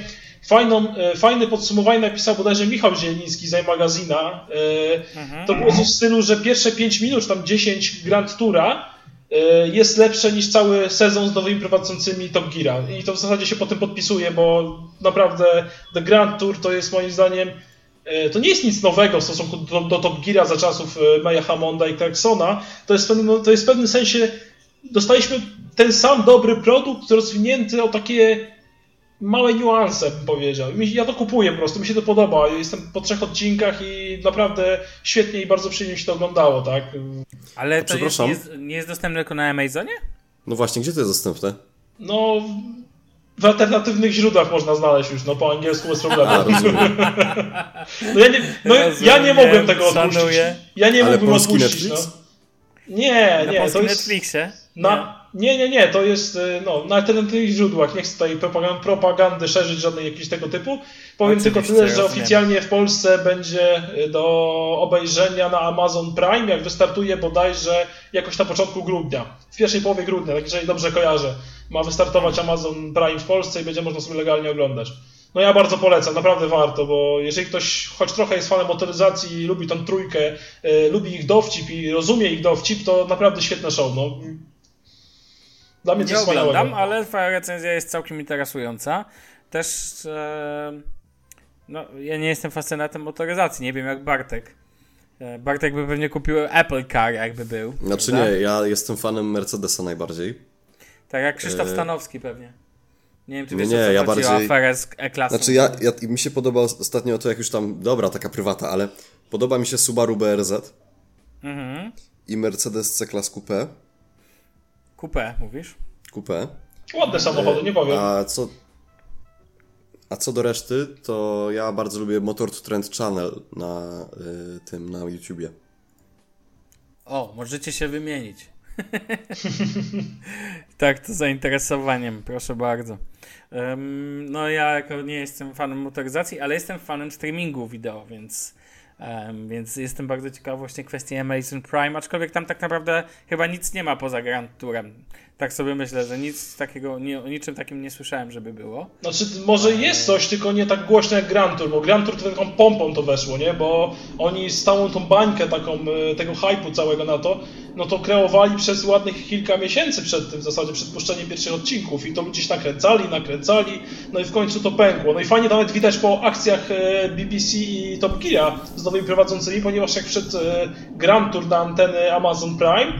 fajną, e, fajne podsumowanie napisał bodajże Michał Zieliński z magazyna. To było coś w stylu, że pierwsze 5 minut, tam 10 Grand Toura e, jest lepsze niż cały sezon z nowymi prowadzącymi Top Geara. I to w zasadzie się potem podpisuje, bo naprawdę The Grand Tour to jest moim zdaniem e, to nie jest nic nowego w stosunku do, do Top Geara za czasów e, Maya Hammonda i Clarksona. To jest, w pewnym, no, to jest w pewnym sensie dostaliśmy ten sam dobry produkt rozwinięty o takie małe niuanse, bym powiedział. Ja to kupuję po prostu, mi się to podoba. Jestem po trzech odcinkach i naprawdę świetnie i bardzo przyjemnie się to oglądało, tak? Ale to jest, przepraszam. nie, jest, nie jest dostępne tylko na Amazonie? No właśnie, gdzie to jest dostępne? No, w alternatywnych źródłach można znaleźć już, no po angielsku bez problemu. A. No ja nie, no, ja nie mogłem tego odpuścić. szanuję. Ja nie Ale mógłbym polski odpuścić, Netflix? no. Nie, Na nie, to jest... Netflixie? Na, nie, nie, nie, to jest y, no, na alternatywnych źródłach. Nie chcę tutaj propagandy, szerzyć żadnej jakiejś tego typu. Powiem Oczywiście, tylko tyle, że oficjalnie w Polsce będzie y, do obejrzenia na Amazon Prime, jak wystartuje bodajże jakoś na początku grudnia. W pierwszej połowie grudnia, tak jeżeli dobrze kojarzę. Ma wystartować Amazon Prime w Polsce i będzie można sobie legalnie oglądać. No ja bardzo polecam, naprawdę warto, bo jeżeli ktoś choć trochę jest fanem motoryzacji i lubi tą trójkę, y, lubi ich dowcip i rozumie ich dowcip, to naprawdę świetne show. No. Dla mnie to Nie oglądam, ale twoja recenzja jest całkiem interesująca. Też e, no, ja nie jestem fascynatem motoryzacji, nie wiem jak Bartek. E, Bartek by pewnie kupił Apple Car, jakby był. Znaczy prawda? nie, ja jestem fanem Mercedesa najbardziej. Tak jak Krzysztof E, Stanowski pewnie. Nie wiem, czy nie, wiesz, nie, co ja o bardziej- aferę z E-klasą. Znaczy ja, ja, mi się podoba ostatnio to jak już tam, dobra, taka prywata, ale podoba mi się Subaru BRZ Mhm. i Mercedes C-Class Coupe. Coupé, mówisz? Coupe. Ładne samochody, nie powiem. A co, a co do reszty, to ja bardzo lubię Motor to Trend Channel na y, tym, na YouTubie. O, możecie się wymienić. tak, to zainteresowaniem, proszę bardzo. Em, no ja jako nie jestem fanem motoryzacji, ale jestem fanem streamingu wideo, więc Um, więc jestem bardzo ciekaw właśnie kwestii Amazon Prime, aczkolwiek tam tak naprawdę chyba nic nie ma poza Grand Tourem. Tak sobie myślę, że nic takiego, nie, o niczym takim nie słyszałem, żeby było. Znaczy, może jest coś, tylko nie tak głośno jak Grand Tour, bo Grand Tour to taką pompą to weszło, nie? Bo oni stałą tą bańkę taką, e, tego hypu całego na to, no to kreowali przez ładnych kilka miesięcy przed tym, w zasadzie przed puszczeniem pierwszych odcinków i to ludzie się nakręcali, nakręcali, no i w końcu to pękło. No i fajnie nawet widać po akcjach e, BBC i Top Gear z nowymi prowadzącymi, ponieważ jak wszedł e, Grand Tour na anteny Amazon Prime,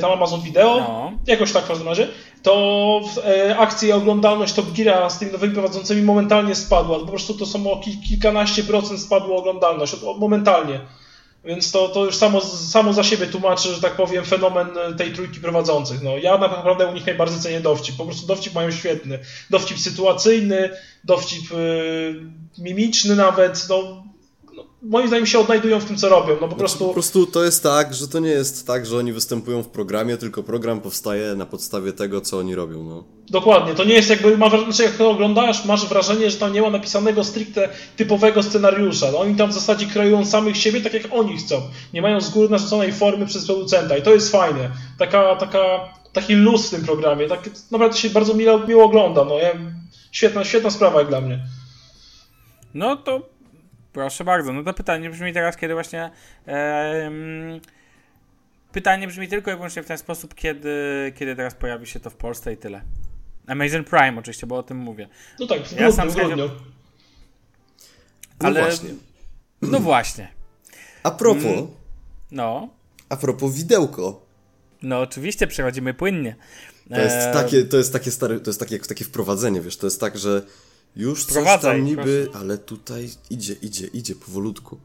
tam Amazon Video, No. jakoś tak w każdym razie, to e, akcje i oglądalność Top Geara z tymi nowymi prowadzącymi momentalnie spadła. Po prostu to są o kil, kilkanaście procent spadła oglądalność, momentalnie. Więc to, to już samo, samo za siebie tłumaczy, że tak powiem, fenomen tej trójki prowadzących. No, ja naprawdę u nich najbardziej cenię dowcip. Po prostu dowcip mają świetny. Dowcip sytuacyjny, dowcip y, mimiczny nawet. No, no, moim zdaniem się odnajdują w tym, co robią. No po Znaczy, prostu... po prostu to jest tak, że to nie jest tak, że oni występują w programie, tylko program powstaje na podstawie tego, co oni robią. No. Dokładnie, to nie jest jakby, masz, znaczy jak to oglądasz, masz wrażenie, że tam nie ma napisanego stricte typowego scenariusza. No, oni tam w zasadzie kreują samych siebie tak, jak oni chcą. Nie mają z góry narzuconej formy przez producenta i to jest fajne. Taka, taka, taki luz w tym programie, tak, naprawdę się bardzo miło, miło ogląda. No, ja, świetna, świetna sprawa jak dla mnie. No to proszę bardzo. No to pytanie brzmi teraz, kiedy właśnie. em, pytanie brzmi tylko i wyłącznie w ten sposób, kiedy, kiedy teraz pojawi się to w Polsce i tyle. Amazon Prime oczywiście, bo o tym mówię. No tak, w Ja sam grudniu. No Ale- właśnie. No właśnie. A propos, Mm. No. a propos widełko. No oczywiście przechodzimy płynnie. To jest Eee, takie, to jest takie stare, to jest takie, takie wprowadzenie, wiesz, to jest tak, że już coś Wprowadzaj, tam niby, ale tutaj idzie, idzie, idzie powolutku.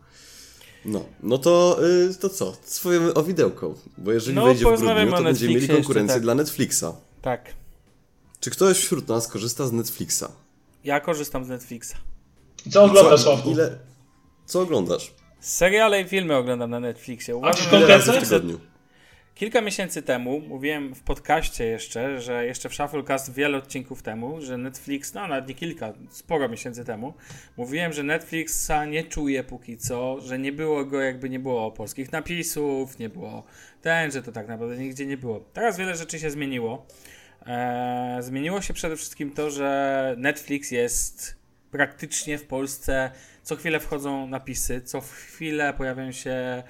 No, no to, y, to co? Swoje o widełko, bo jeżeli No, wejdzie w grudniu, to będziemy mieli konkurencję tak. dla Netflixa. Tak. Czy ktoś wśród nas korzysta z Netflixa? Ja korzystam z Netflixa. Co oglądasz, Co, ile, co oglądasz? Seriale i filmy oglądam na Netflixie. Uważam, czy Ile razy w tygodniu? Kilka miesięcy temu mówiłem w podcaście jeszcze, że jeszcze w Shufflecast wiele odcinków temu, że Netflix, no nawet nie kilka, sporo miesięcy temu, mówiłem, że Netflixa nie czuje póki co, że nie było go jakby nie było polskich napisów, nie było ten, że to tak naprawdę nigdzie nie było. Teraz wiele rzeczy się zmieniło. Eee, zmieniło się przede wszystkim to, że Netflix jest praktycznie w Polsce, co chwilę wchodzą napisy, co chwilę pojawiają się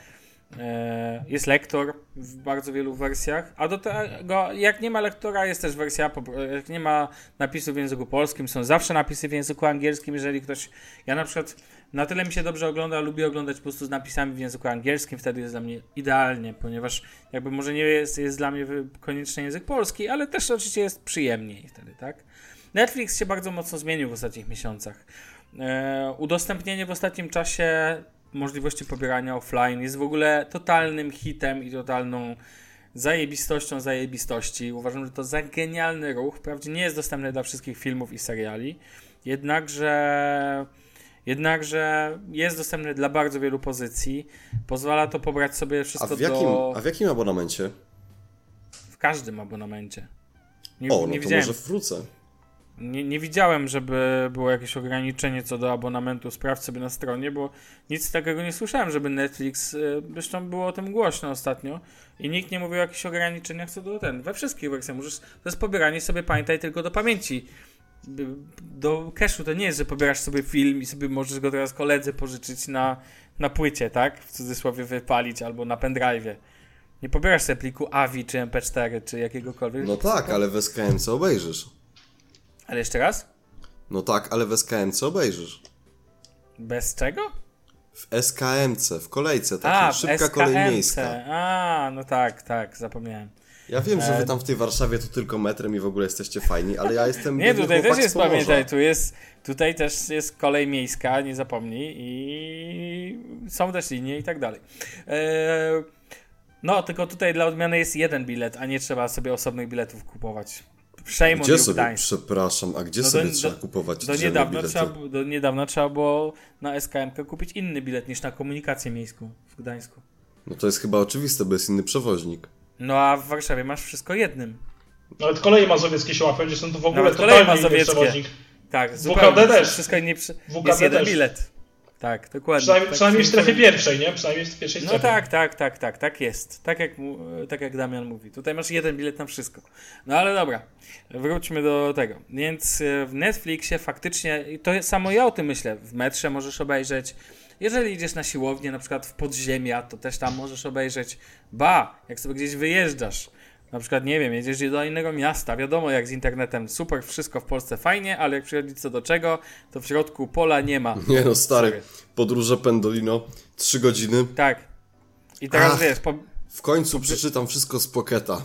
Jest lektor w bardzo wielu wersjach, a do tego, jak nie ma lektora, jest też wersja, jak nie ma napisów w języku polskim, są zawsze napisy w języku angielskim, jeżeli ktoś, ja na przykład na tyle mi się dobrze ogląda, lubię oglądać po prostu z napisami w języku angielskim, wtedy jest dla mnie idealnie, ponieważ jakby może nie jest, jest dla mnie koniecznie język polski, ale też oczywiście jest przyjemniej wtedy, tak? Netflix się bardzo mocno zmienił w ostatnich miesiącach. E, udostępnienie w ostatnim czasie możliwości pobierania offline jest w ogóle totalnym hitem i totalną zajebistością zajebistości. Uważam, że to za genialny ruch. Wprawdzie nie jest dostępny dla wszystkich filmów i seriali, jednakże jednakże jest dostępny dla bardzo wielu pozycji. Pozwala to pobrać sobie A wszystko w, jakim, do... a w jakim abonamencie? w każdym abonamencie. Nie, O, no nie to widziałem może wrócę. Nie, nie widziałem, żeby było jakieś ograniczenie co do abonamentu. Sprawdź sobie na stronie, bo nic takiego nie słyszałem, żeby Netflix. y, Zresztą było o tym głośno ostatnio i nikt nie mówił o jakichś ograniczeniach co do ten. We wszystkich wersjach możesz. To jest pobieranie sobie, pamiętaj, tylko do pamięci. Do cashu to nie jest, że pobierasz sobie film i sobie możesz go teraz koledze pożyczyć na, na płycie, tak? W cudzysłowie wypalić albo na pendrive'ie. Nie pobierasz sobie pliku AVI czy MP4 czy jakiegokolwiek. No tak, ale w SKMC obejrzysz. Ale jeszcze raz? No tak, ale w SKMC obejrzysz. Bez czego? W SKMC, w kolejce takiej, A, szybka SKMC. kolej miejska. A, no tak, tak, zapomniałem. Ja wiem, że E, wy tam w tej Warszawie to tylko metrem i w ogóle jesteście fajni, ale ja jestem Nie, tutaj też jest, pamiętaj, tu jest, tutaj też jest kolej miejska, nie zapomnij i są też linie i tak dalej. E, no, tylko tutaj dla odmiany jest jeden bilet, a nie trzeba sobie osobnych biletów kupować. On Gdzie sobie, Gdańsk. przepraszam, a gdzie No sobie do- trzeba do- kupować Do bilety? trzeba, do niedawna trzeba było na SKM kupić inny bilet niż na komunikację miejską w Gdańsku. No to jest chyba oczywiste, bo jest inny przewoźnik. No a w Warszawie masz wszystko jednym. Nawet koleje mazowieckie się łapią, gdzie są to w ogóle Nawet koleje mazowieckie. przewodnik. Tak, WKD zupełnie. też. Wszystko nie, WKD jest jeden też. bilet. Tak, dokładnie. Przynajmniej, tak przynajmniej w strefie pierwszej, nie? Przynajmniej w pierwszej No strefie. tak, tak, tak, tak, tak jest. Tak jak, tak jak Damian mówi. Tutaj masz jeden bilet na wszystko. No ale dobra, wróćmy do tego. Więc e, w Netflixie faktycznie, to samo ja o tym myślę, w metrze możesz obejrzeć. Jeżeli idziesz na siłownię, na przykład w podziemia, to też tam możesz obejrzeć. Ba, jak sobie gdzieś wyjeżdżasz, na przykład, nie wiem, jedziesz do innego miasta, wiadomo jak z internetem, super, wszystko w Polsce fajnie, ale jak przychodzi co do czego, to w środku pola nie ma. Nie no, stary, Sorry. podróże Pendolino, 3 godziny. Tak. I teraz Ach. wiesz, po, W końcu przeczytam wszystko z Pocketa.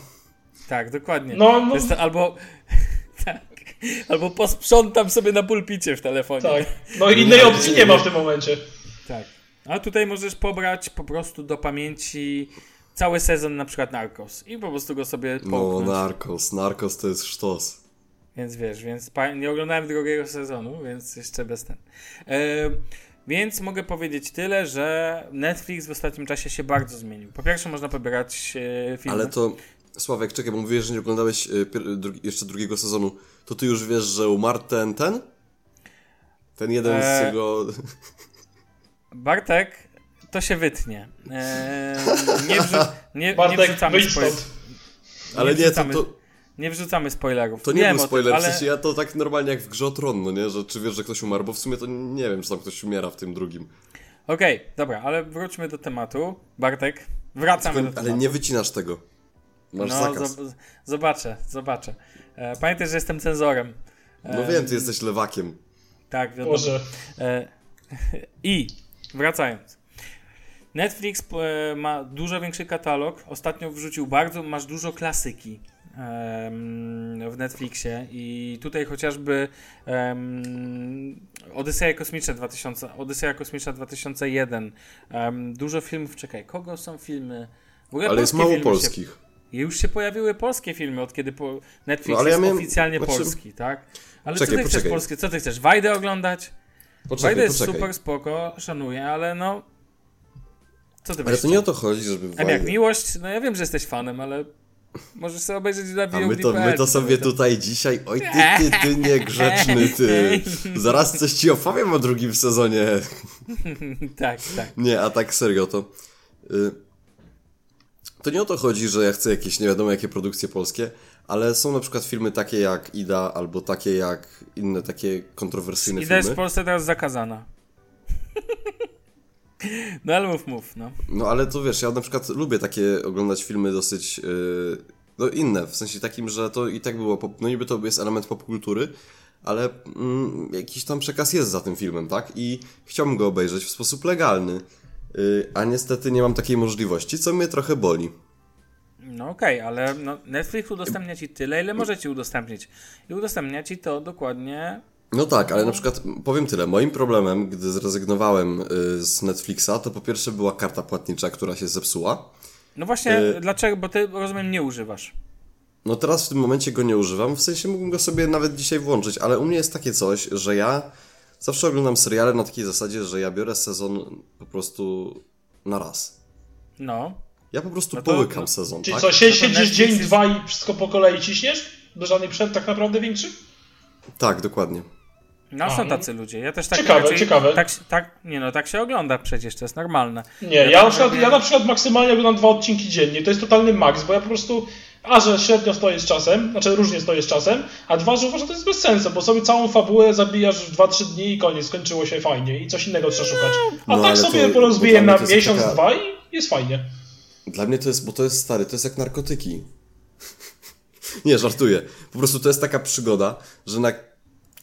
Tak, dokładnie. No, no. Jest albo. tak. Albo posprzątam sobie na pulpicie w telefonie. Tak. No innej opcji nie ma w tym momencie. tak. A tutaj możesz pobrać po prostu do pamięci cały sezon na przykład Narcos i po prostu go sobie No, połknąć. Narcos, Narcos to jest sztos. Więc wiesz, więc nie oglądałem drugiego sezonu, więc jeszcze bez ten. E, więc mogę powiedzieć tyle, że Netflix w ostatnim czasie się bardzo zmienił. Po pierwsze można pobierać e, filmy. Ale to, Sławek, czekaj, bo mówiłeś, że nie oglądałeś pier- drugi, jeszcze drugiego sezonu. To ty już wiesz, że umarł ten, ten? Ten jeden z Eee, tego... Bartek, to się wytnie. E, nie, wrzu- nie, nie Bartek, wrzucamy wyjdź spoil- stąd. Ale nie, to, wrzucamy, to, nie wrzucamy spoilerów. to nie Wiem był o tym, spoiler, ale... w sensie ja to tak normalnie jak w grze o Tron, no nie? Że czy wiesz, że ktoś umarł, bo w sumie to nie wiem, czy tam ktoś umiera w tym drugim. Okej, dobra, ale wróćmy do tematu. Bartek, wracamy do tematu. Ale nie wycinasz tego. Masz no, zakaz. zob- zobaczę, zobaczę. E, pamiętaj, że jestem cenzorem. E, No wiem, ty jesteś lewakiem. Tak, wiadomo. Boże. E, I wracając. Netflix e, ma dużo większy katalog. Ostatnio wrzucił bardzo, masz dużo klasyki w Netflixie i tutaj chociażby um, Odyseja Kosmiczna 2000, Odyseja Kosmiczna 2001. em, dużo filmów, czekaj, kogo są filmy? Ale jest mało polskich. Się, już się pojawiły polskie filmy, od kiedy po Netflix No, ale ja jest miałem- oficjalnie znaczy- polski, tak? Ale Czekaj, co ty chcesz poczekaj. polskie? Co ty chcesz? Wajdę oglądać? Poczekaj, Wajda jest poczekaj. super, spoko, szanuję, ale no... Co ty Ale to nie o to chodzi, żeby A jak miłość? No ja wiem, że jesteś fanem, ale możesz sobie obejrzeć na A my to, my to sobie tutaj dzisiaj, oj ty, ty, ty niegrzeczny, ty. Zaraz coś ci opowiem o drugim sezonie. tak, tak. Nie, a tak serio, to... Y, to nie o to chodzi, że ja chcę jakieś nie wiadomo jakie produkcje polskie, ale są na przykład filmy takie jak Ida, albo takie jak inne takie kontrowersyjne Idea jest w filmy. Polsce teraz zakazana. no ale mów, mów, no. No ale to wiesz, ja na przykład lubię takie oglądać filmy dosyć... Yy, no inne, w sensie takim, że to i tak było, pop, no niby to jest element popkultury, ale mm, jakiś tam przekaz jest za tym filmem, tak? I chciałbym go obejrzeć w sposób legalny, yy, a niestety nie mam takiej możliwości, co mnie trochę boli. No okej, ale no, Netflix udostępnia ci tyle, ile może ci udostępnić. I udostępnia ci to dokładnie... No tak, ale na przykład powiem tyle. Moim problemem, gdy zrezygnowałem y, z Netflixa, to po pierwsze była karta płatnicza, która się zepsuła. No właśnie, Y- dlaczego? Bo ty, rozumiem, nie używasz. No teraz w tym momencie go nie używam, w sensie mógłbym go sobie nawet dzisiaj włączyć, ale u mnie jest takie coś, że ja zawsze oglądam seriale na takiej zasadzie, że ja biorę sezon po prostu na raz. No. Ja po prostu No to- połykam no- sezon, Czyli tak? co, to siedzisz dzień, jest- dwa i wszystko po kolei ciśniesz? Do żadnych przerw tak naprawdę większych? Tak, dokładnie. No są tacy ludzie. Ja też tak Ciekawe, raczej, ciekawe. Tak, tak, nie no, tak się ogląda przecież, to jest normalne. Nie, ja, tak na przykład, ja na przykład maksymalnie oglądam dwa odcinki dziennie. To jest totalny maks, bo ja po prostu a że średnio stoję z czasem, znaczy różnie stoję z czasem, a dwa, że uważam, że to jest bez sensu, bo sobie całą fabułę zabijasz w 2-3 dni i koniec, skończyło się fajnie i coś innego trzeba szukać. A No, tak sobie to- porozbiję na miesiąc, taka- dwa i jest fajnie. Dla mnie to jest, bo to jest stary, to jest jak narkotyki. Nie, żartuję. Po prostu to jest taka przygoda, że na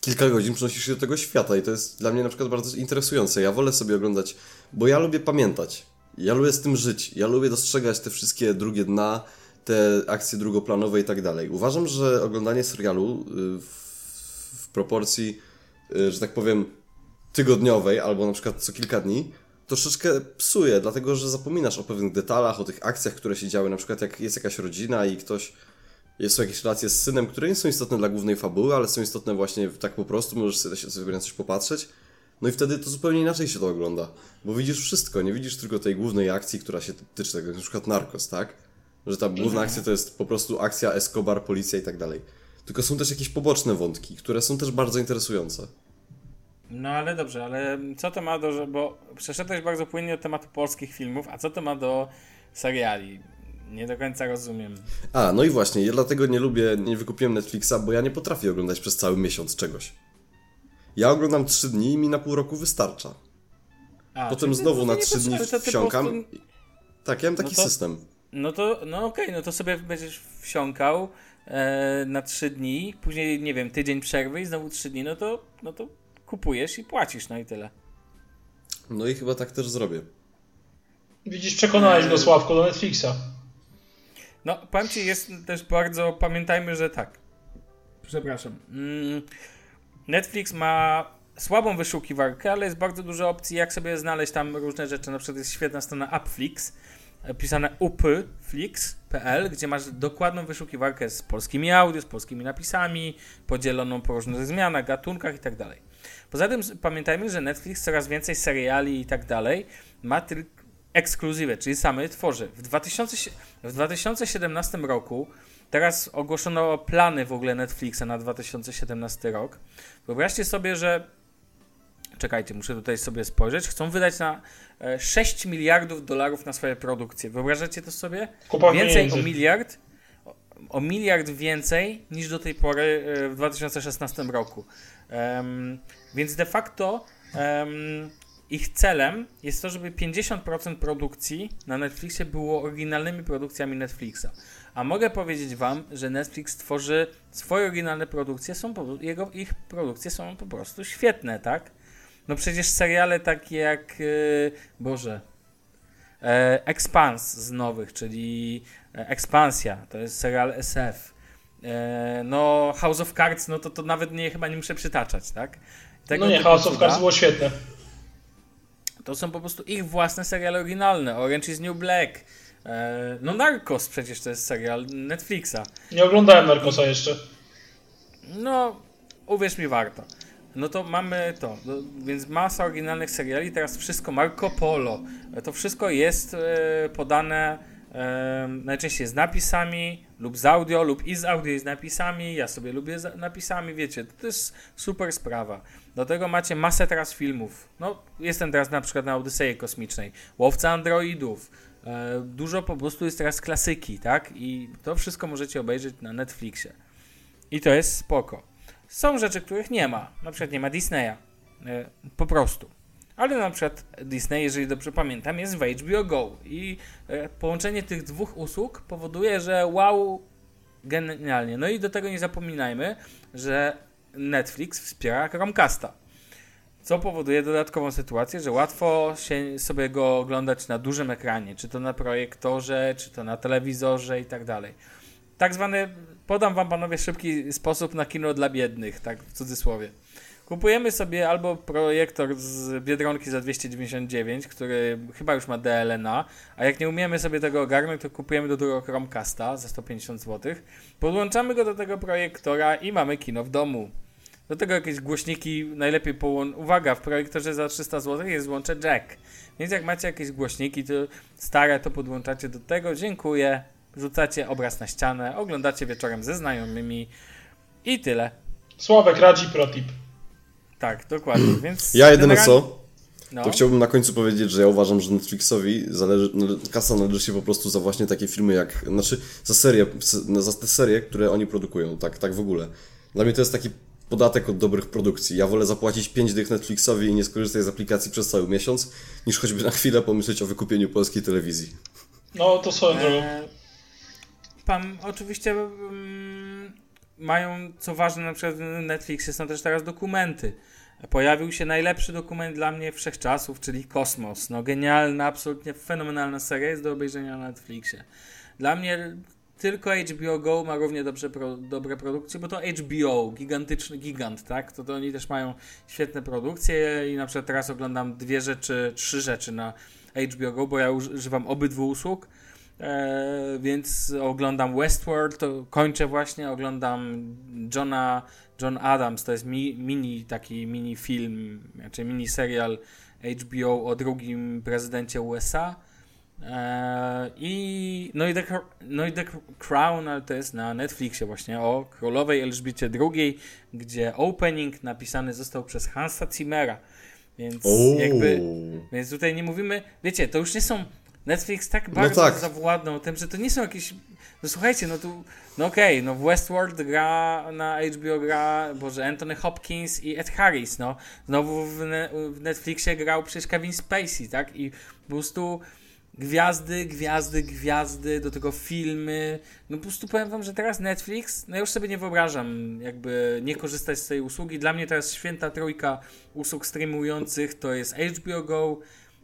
kilka godzin przenosisz się do tego świata i to jest dla mnie na przykład bardzo interesujące. Ja wolę sobie oglądać, bo ja lubię pamiętać. Ja lubię z tym żyć. Ja lubię dostrzegać te wszystkie drugie dna, te akcje drugoplanowe i tak dalej. Uważam, że oglądanie serialu y, w, proporcji, y, że tak powiem, tygodniowej albo na przykład co kilka dni, troszeczkę psuje, dlatego że zapominasz o pewnych detalach, o tych akcjach, które się działy. Na przykład jak jest jakaś rodzina i ktoś, jest, są jakieś relacje z synem, które nie są istotne dla głównej fabuły, ale są istotne właśnie tak po prostu, możesz sobie, na coś popatrzeć. No i wtedy to zupełnie inaczej się to ogląda, bo widzisz wszystko, nie widzisz tylko tej głównej akcji, która się tyczy tego, na przykład Narcos, tak? Że ta główna akcja to jest po prostu akcja Escobar, policja i tak dalej. Tylko są też jakieś poboczne wątki, które są też bardzo interesujące. No ale dobrze, ale co to ma do, bo przeszedłeś bardzo płynnie od tematu polskich filmów, a co to ma do seriali? Nie do końca rozumiem. A, no i właśnie, ja dlatego nie lubię, nie wykupiłem Netflixa, bo ja nie potrafię oglądać przez cały miesiąc czegoś. Ja oglądam 3 dni i mi na pół roku wystarcza. A, Potem znowu na nie 3 dni wsiąkam. prostu- Tak, ja mam taki No to- system. No to, no okej, no to sobie będziesz wsiąkał e, na trzy dni, później, nie wiem, tydzień przerwy i znowu trzy dni, no to, no to kupujesz i płacisz, no i tyle. No i chyba tak też zrobię. Widzisz, przekonałeś go Sławko do Netflixa. No, powiem ci, jest też bardzo, pamiętajmy, że tak. Przepraszam. Mm, Netflix ma słabą wyszukiwarkę, ale jest bardzo dużo opcji, jak sobie znaleźć tam różne rzeczy. Na przykład jest świetna strona Upflix, e, pisane upflix.pl, gdzie masz dokładną wyszukiwarkę z polskimi audio, z polskimi napisami, podzieloną po różnych zmianach, gatunkach i tak. Poza tym pamiętajmy, że Netflix coraz więcej seriali i tak dalej ma tylko ekskluzywy, czyli same tworzy. W, 2000, w 2017 roku, teraz ogłoszono plany w ogóle Netflixa na 2017 rok. Wyobraźcie sobie, że czekajcie, muszę tutaj sobie spojrzeć, chcą wydać na e, 6 miliardów dolarów na swoje produkcje. Wyobrażacie to sobie? Kupa Więcej pieniędzy. o miliard, o, miliard więcej niż do tej pory e, w 2016 roku. Em, więc de facto em, ich celem jest to, żeby 50% produkcji na Netflixie było oryginalnymi produkcjami Netflixa. A mogę powiedzieć wam, że Netflix tworzy swoje oryginalne produkcje, są po, jego, ich produkcje są po prostu świetne, tak? No przecież seriale takie jak, e, Boże, e, Expans z nowych, czyli e, Ekspansja, to jest serial SF. E, no House of Cards, no to, to nawet nie, chyba nie muszę przytaczać, tak? Tego No nie, House of Cards było świetne. To są po prostu ich własne seriale oryginalne. Orange is New Black. E, no Narcos przecież to jest serial Netflixa. Nie oglądałem Narcosa jeszcze. No, uwierz mi, warto. No to mamy to, no, więc masa oryginalnych seriali, teraz wszystko Marco Polo. To wszystko jest e, podane najczęściej z napisami, lub z audio, lub i z audio i z napisami. Ja sobie lubię z napisami, wiecie, to jest super sprawa. Do tego macie masę teraz filmów. No, jestem teraz na przykład na Odyseji Kosmicznej, Łowca Androidów. E, dużo po prostu jest teraz klasyki, tak? I to wszystko możecie obejrzeć na Netflixie. I to jest spoko. Są rzeczy, których nie ma. Na przykład nie ma Disneya. E, po prostu. Ale na przykład Disney, jeżeli dobrze pamiętam, jest w HBO Go. I e, połączenie tych dwóch usług powoduje, że wow, genialnie. No i do tego nie zapominajmy, że Netflix wspiera Chromecasta. Co powoduje dodatkową sytuację, że łatwo się sobie go oglądać na dużym ekranie, czy to na projektorze, czy to na telewizorze i tak dalej. Tak zwany, podam wam panowie szybki sposób na kino dla biednych, tak w cudzysłowie. Kupujemy sobie albo projektor z Biedronki za 299, który chyba już ma DLNA, a jak nie umiemy sobie tego ogarnąć, to kupujemy do tego Chromecasta za 150 zł. Podłączamy go do tego projektora i mamy kino w domu. Do tego jakieś głośniki, najlepiej połączyć. Uwaga, w projektorze za 300 zł jest złącze jack. Więc jak macie jakieś głośniki to stare, to podłączacie do tego. Dziękuję. Rzucacie obraz na ścianę, oglądacie wieczorem ze znajomymi i tyle. Sławek radzi protip. Tak, dokładnie. Więc Ja jedyne generalnie- co, No. to chciałbym na końcu powiedzieć, że ja uważam, że Netflixowi zależy, nale- kasa należy się po prostu za właśnie takie filmy jak, znaczy za serie, za te serie, które oni produkują, tak, tak w ogóle. Dla mnie to jest taki podatek od dobrych produkcji. Ja wolę zapłacić 5 dych Netflixowi i nie skorzystać z aplikacji przez cały miesiąc, niż choćby na chwilę pomyśleć o wykupieniu polskiej telewizji. No to swoją drogą. E, Pan oczywiście mm, mają, co ważne, na przykład w Netflixie są też teraz dokumenty. Pojawił się najlepszy dokument dla mnie wszechczasów, czyli Kosmos. No genialna, absolutnie fenomenalna seria jest do obejrzenia na Netflixie. Dla mnie tylko HBO Go ma równie dobrze pro, dobre produkcje, bo to HBO, gigantyczny gigant, tak? To, to oni też mają świetne produkcje i na przykład teraz oglądam dwie rzeczy, trzy rzeczy na HBO Go, bo ja używam obydwu usług. E, więc oglądam Westworld, to kończę właśnie, oglądam Johna, John Adams, to jest mi, mini taki mini film, znaczy mini serial HBO o drugim prezydencie USA. Eee, I, no, i The, no i The Crown, ale to jest na Netflixie właśnie, o królowej Elżbiecie II, gdzie opening napisany został przez Hansa Zimmera. Więc Ooo. jakby, więc tutaj nie mówimy, wiecie, to już nie są, Netflix tak bardzo tak. zawładnął tym, że to nie są jakieś, no słuchajcie, no tu, no okej, no w Westworld gra, na HBO gra, boże, Anthony Hopkins i Ed Harris, no. Znowu w, ne, w Netflixie grał przecież Kevin Spacey, tak? I po prostu gwiazdy, gwiazdy, gwiazdy, do tego filmy. No po prostu powiem wam, że teraz Netflix, no już sobie nie wyobrażam jakby nie korzystać z tej usługi. Dla mnie teraz święta trójka usług streamujących to jest HBO Go,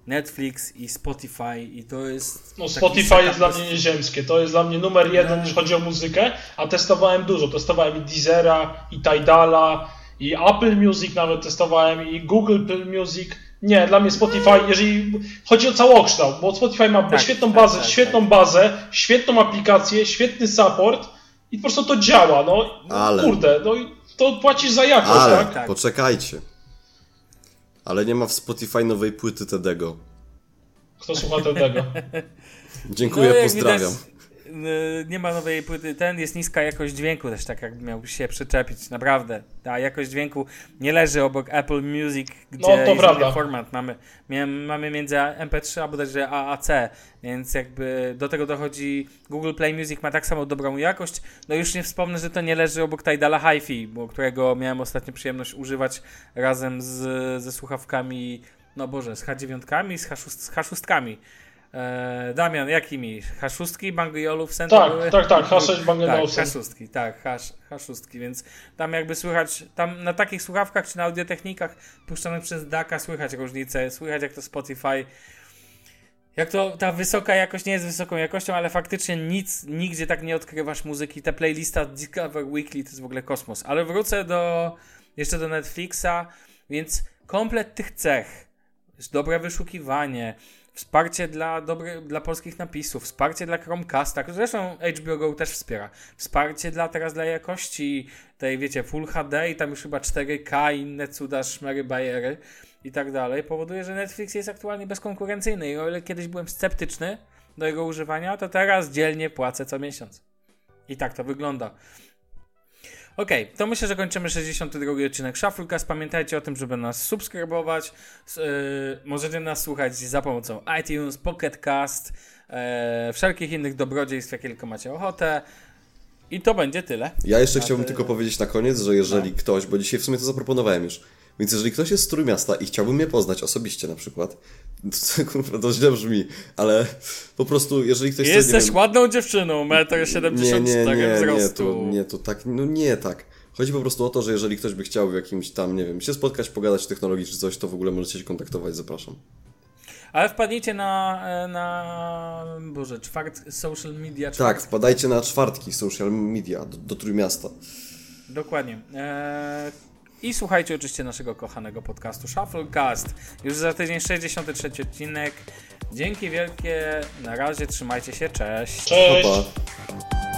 Netflix i Spotify i to jest... No Spotify jest dla mnie nieziemskie. To jest dla mnie numer jeden, No. jeśli chodzi o muzykę, a testowałem dużo. Testowałem i Deezera, i Tidala, i Apple Music nawet testowałem, i Google Play Music. Nie, dla mnie Spotify, jeżeli chodzi o całokształt, bo Spotify ma Tak, świetną tak, bazę, tak, świetną bazę, świetną aplikację, świetny support i po prostu to działa. No Ale- kurde, no i to płacisz za jakość, Ale, tak? tak. poczekajcie. Ale nie ma w Spotify nowej płyty Tedego. Kto słucha tego? Dziękuję, No, pozdrawiam. widać, nie ma nowej płyty. Ten jest niska jakość dźwięku też, tak jak miałby się przyczepić. Naprawdę. Ta jakość dźwięku nie leży obok Apple Music, gdzie No, to prawda. format. Mamy, mamy między MP3 a bodajże AAC, więc jakby do tego dochodzi Google Play Music ma tak samo dobrą jakość. No już nie wspomnę, że to nie leży obok Tidala HiFi, bo którego miałem ostatnio przyjemność używać razem z, ze słuchawkami, no Boże, z H9, z, H6, z H6. E, Damian, jakimi? H6, Bang Olufsen? to Tak, były? tak, tak, H6 Bang Tak, Olufsen. H6, tak, H, H6, więc tam jakby słychać, tam na takich słuchawkach czy na audiotechnikach puszczanych przez DACA słychać różnicę, słychać jak to Spotify, jak to ta wysoka jakość nie jest wysoką jakością, ale faktycznie nic, nigdzie tak nie odkrywasz muzyki. Ta playlista Discover Weekly to jest w ogóle kosmos. Ale wrócę do, jeszcze do Netflixa, więc komplet tych cech, dobre wyszukiwanie, wsparcie dla, dobry, dla polskich napisów, wsparcie dla Chromecasta, zresztą HBO Go też wspiera, wsparcie dla teraz dla jakości tej, wiecie, Full HD i tam już chyba 4K i inne cuda, szmery, bajery i tak dalej, powoduje, że Netflix jest aktualnie bezkonkurencyjny i o ile kiedyś byłem sceptyczny do jego używania, to teraz dzielnie płacę co miesiąc. I tak to wygląda. Okej, to myślę, że kończymy 62 odcinek Shufflecast. Pamiętajcie o tym, żeby nas subskrybować. Yy, możecie nas słuchać za pomocą iTunes, Pocket Cast, yy, wszelkich innych dobrodziejstw, jakie tylko macie ochotę. I to będzie tyle. Ja jeszcze chciałbym ty- tylko powiedzieć na koniec, że jeżeli ktoś, bo dzisiaj w sumie to zaproponowałem już, więc jeżeli ktoś jest z Trójmiasta i chciałby mnie poznać osobiście na przykład, to, kurwa, to źle brzmi, ale po prostu jeżeli ktoś chce, nie Jesteś wiem, ładną dziewczyną, 1,74 nie, m nie, nie, nie, wzrostu. to, nie, to tak, no nie tak. Chodzi po prostu o to, że jeżeli ktoś by chciał w jakimś tam, nie wiem, się spotkać, pogadać technologii czy coś, to w ogóle możecie się kontaktować, zapraszam. Ale wpadnijcie na, na Boże, czwart, social media. Tak, Czwart, wpadajcie na czwartki social media do, do Trójmiasta. Dokładnie. Eee, I słuchajcie oczywiście naszego kochanego podcastu Shufflecast. Już za tydzień 63 odcinek. Dzięki wielkie. Na razie trzymajcie się. Cześć. Cześć! Pa, pa.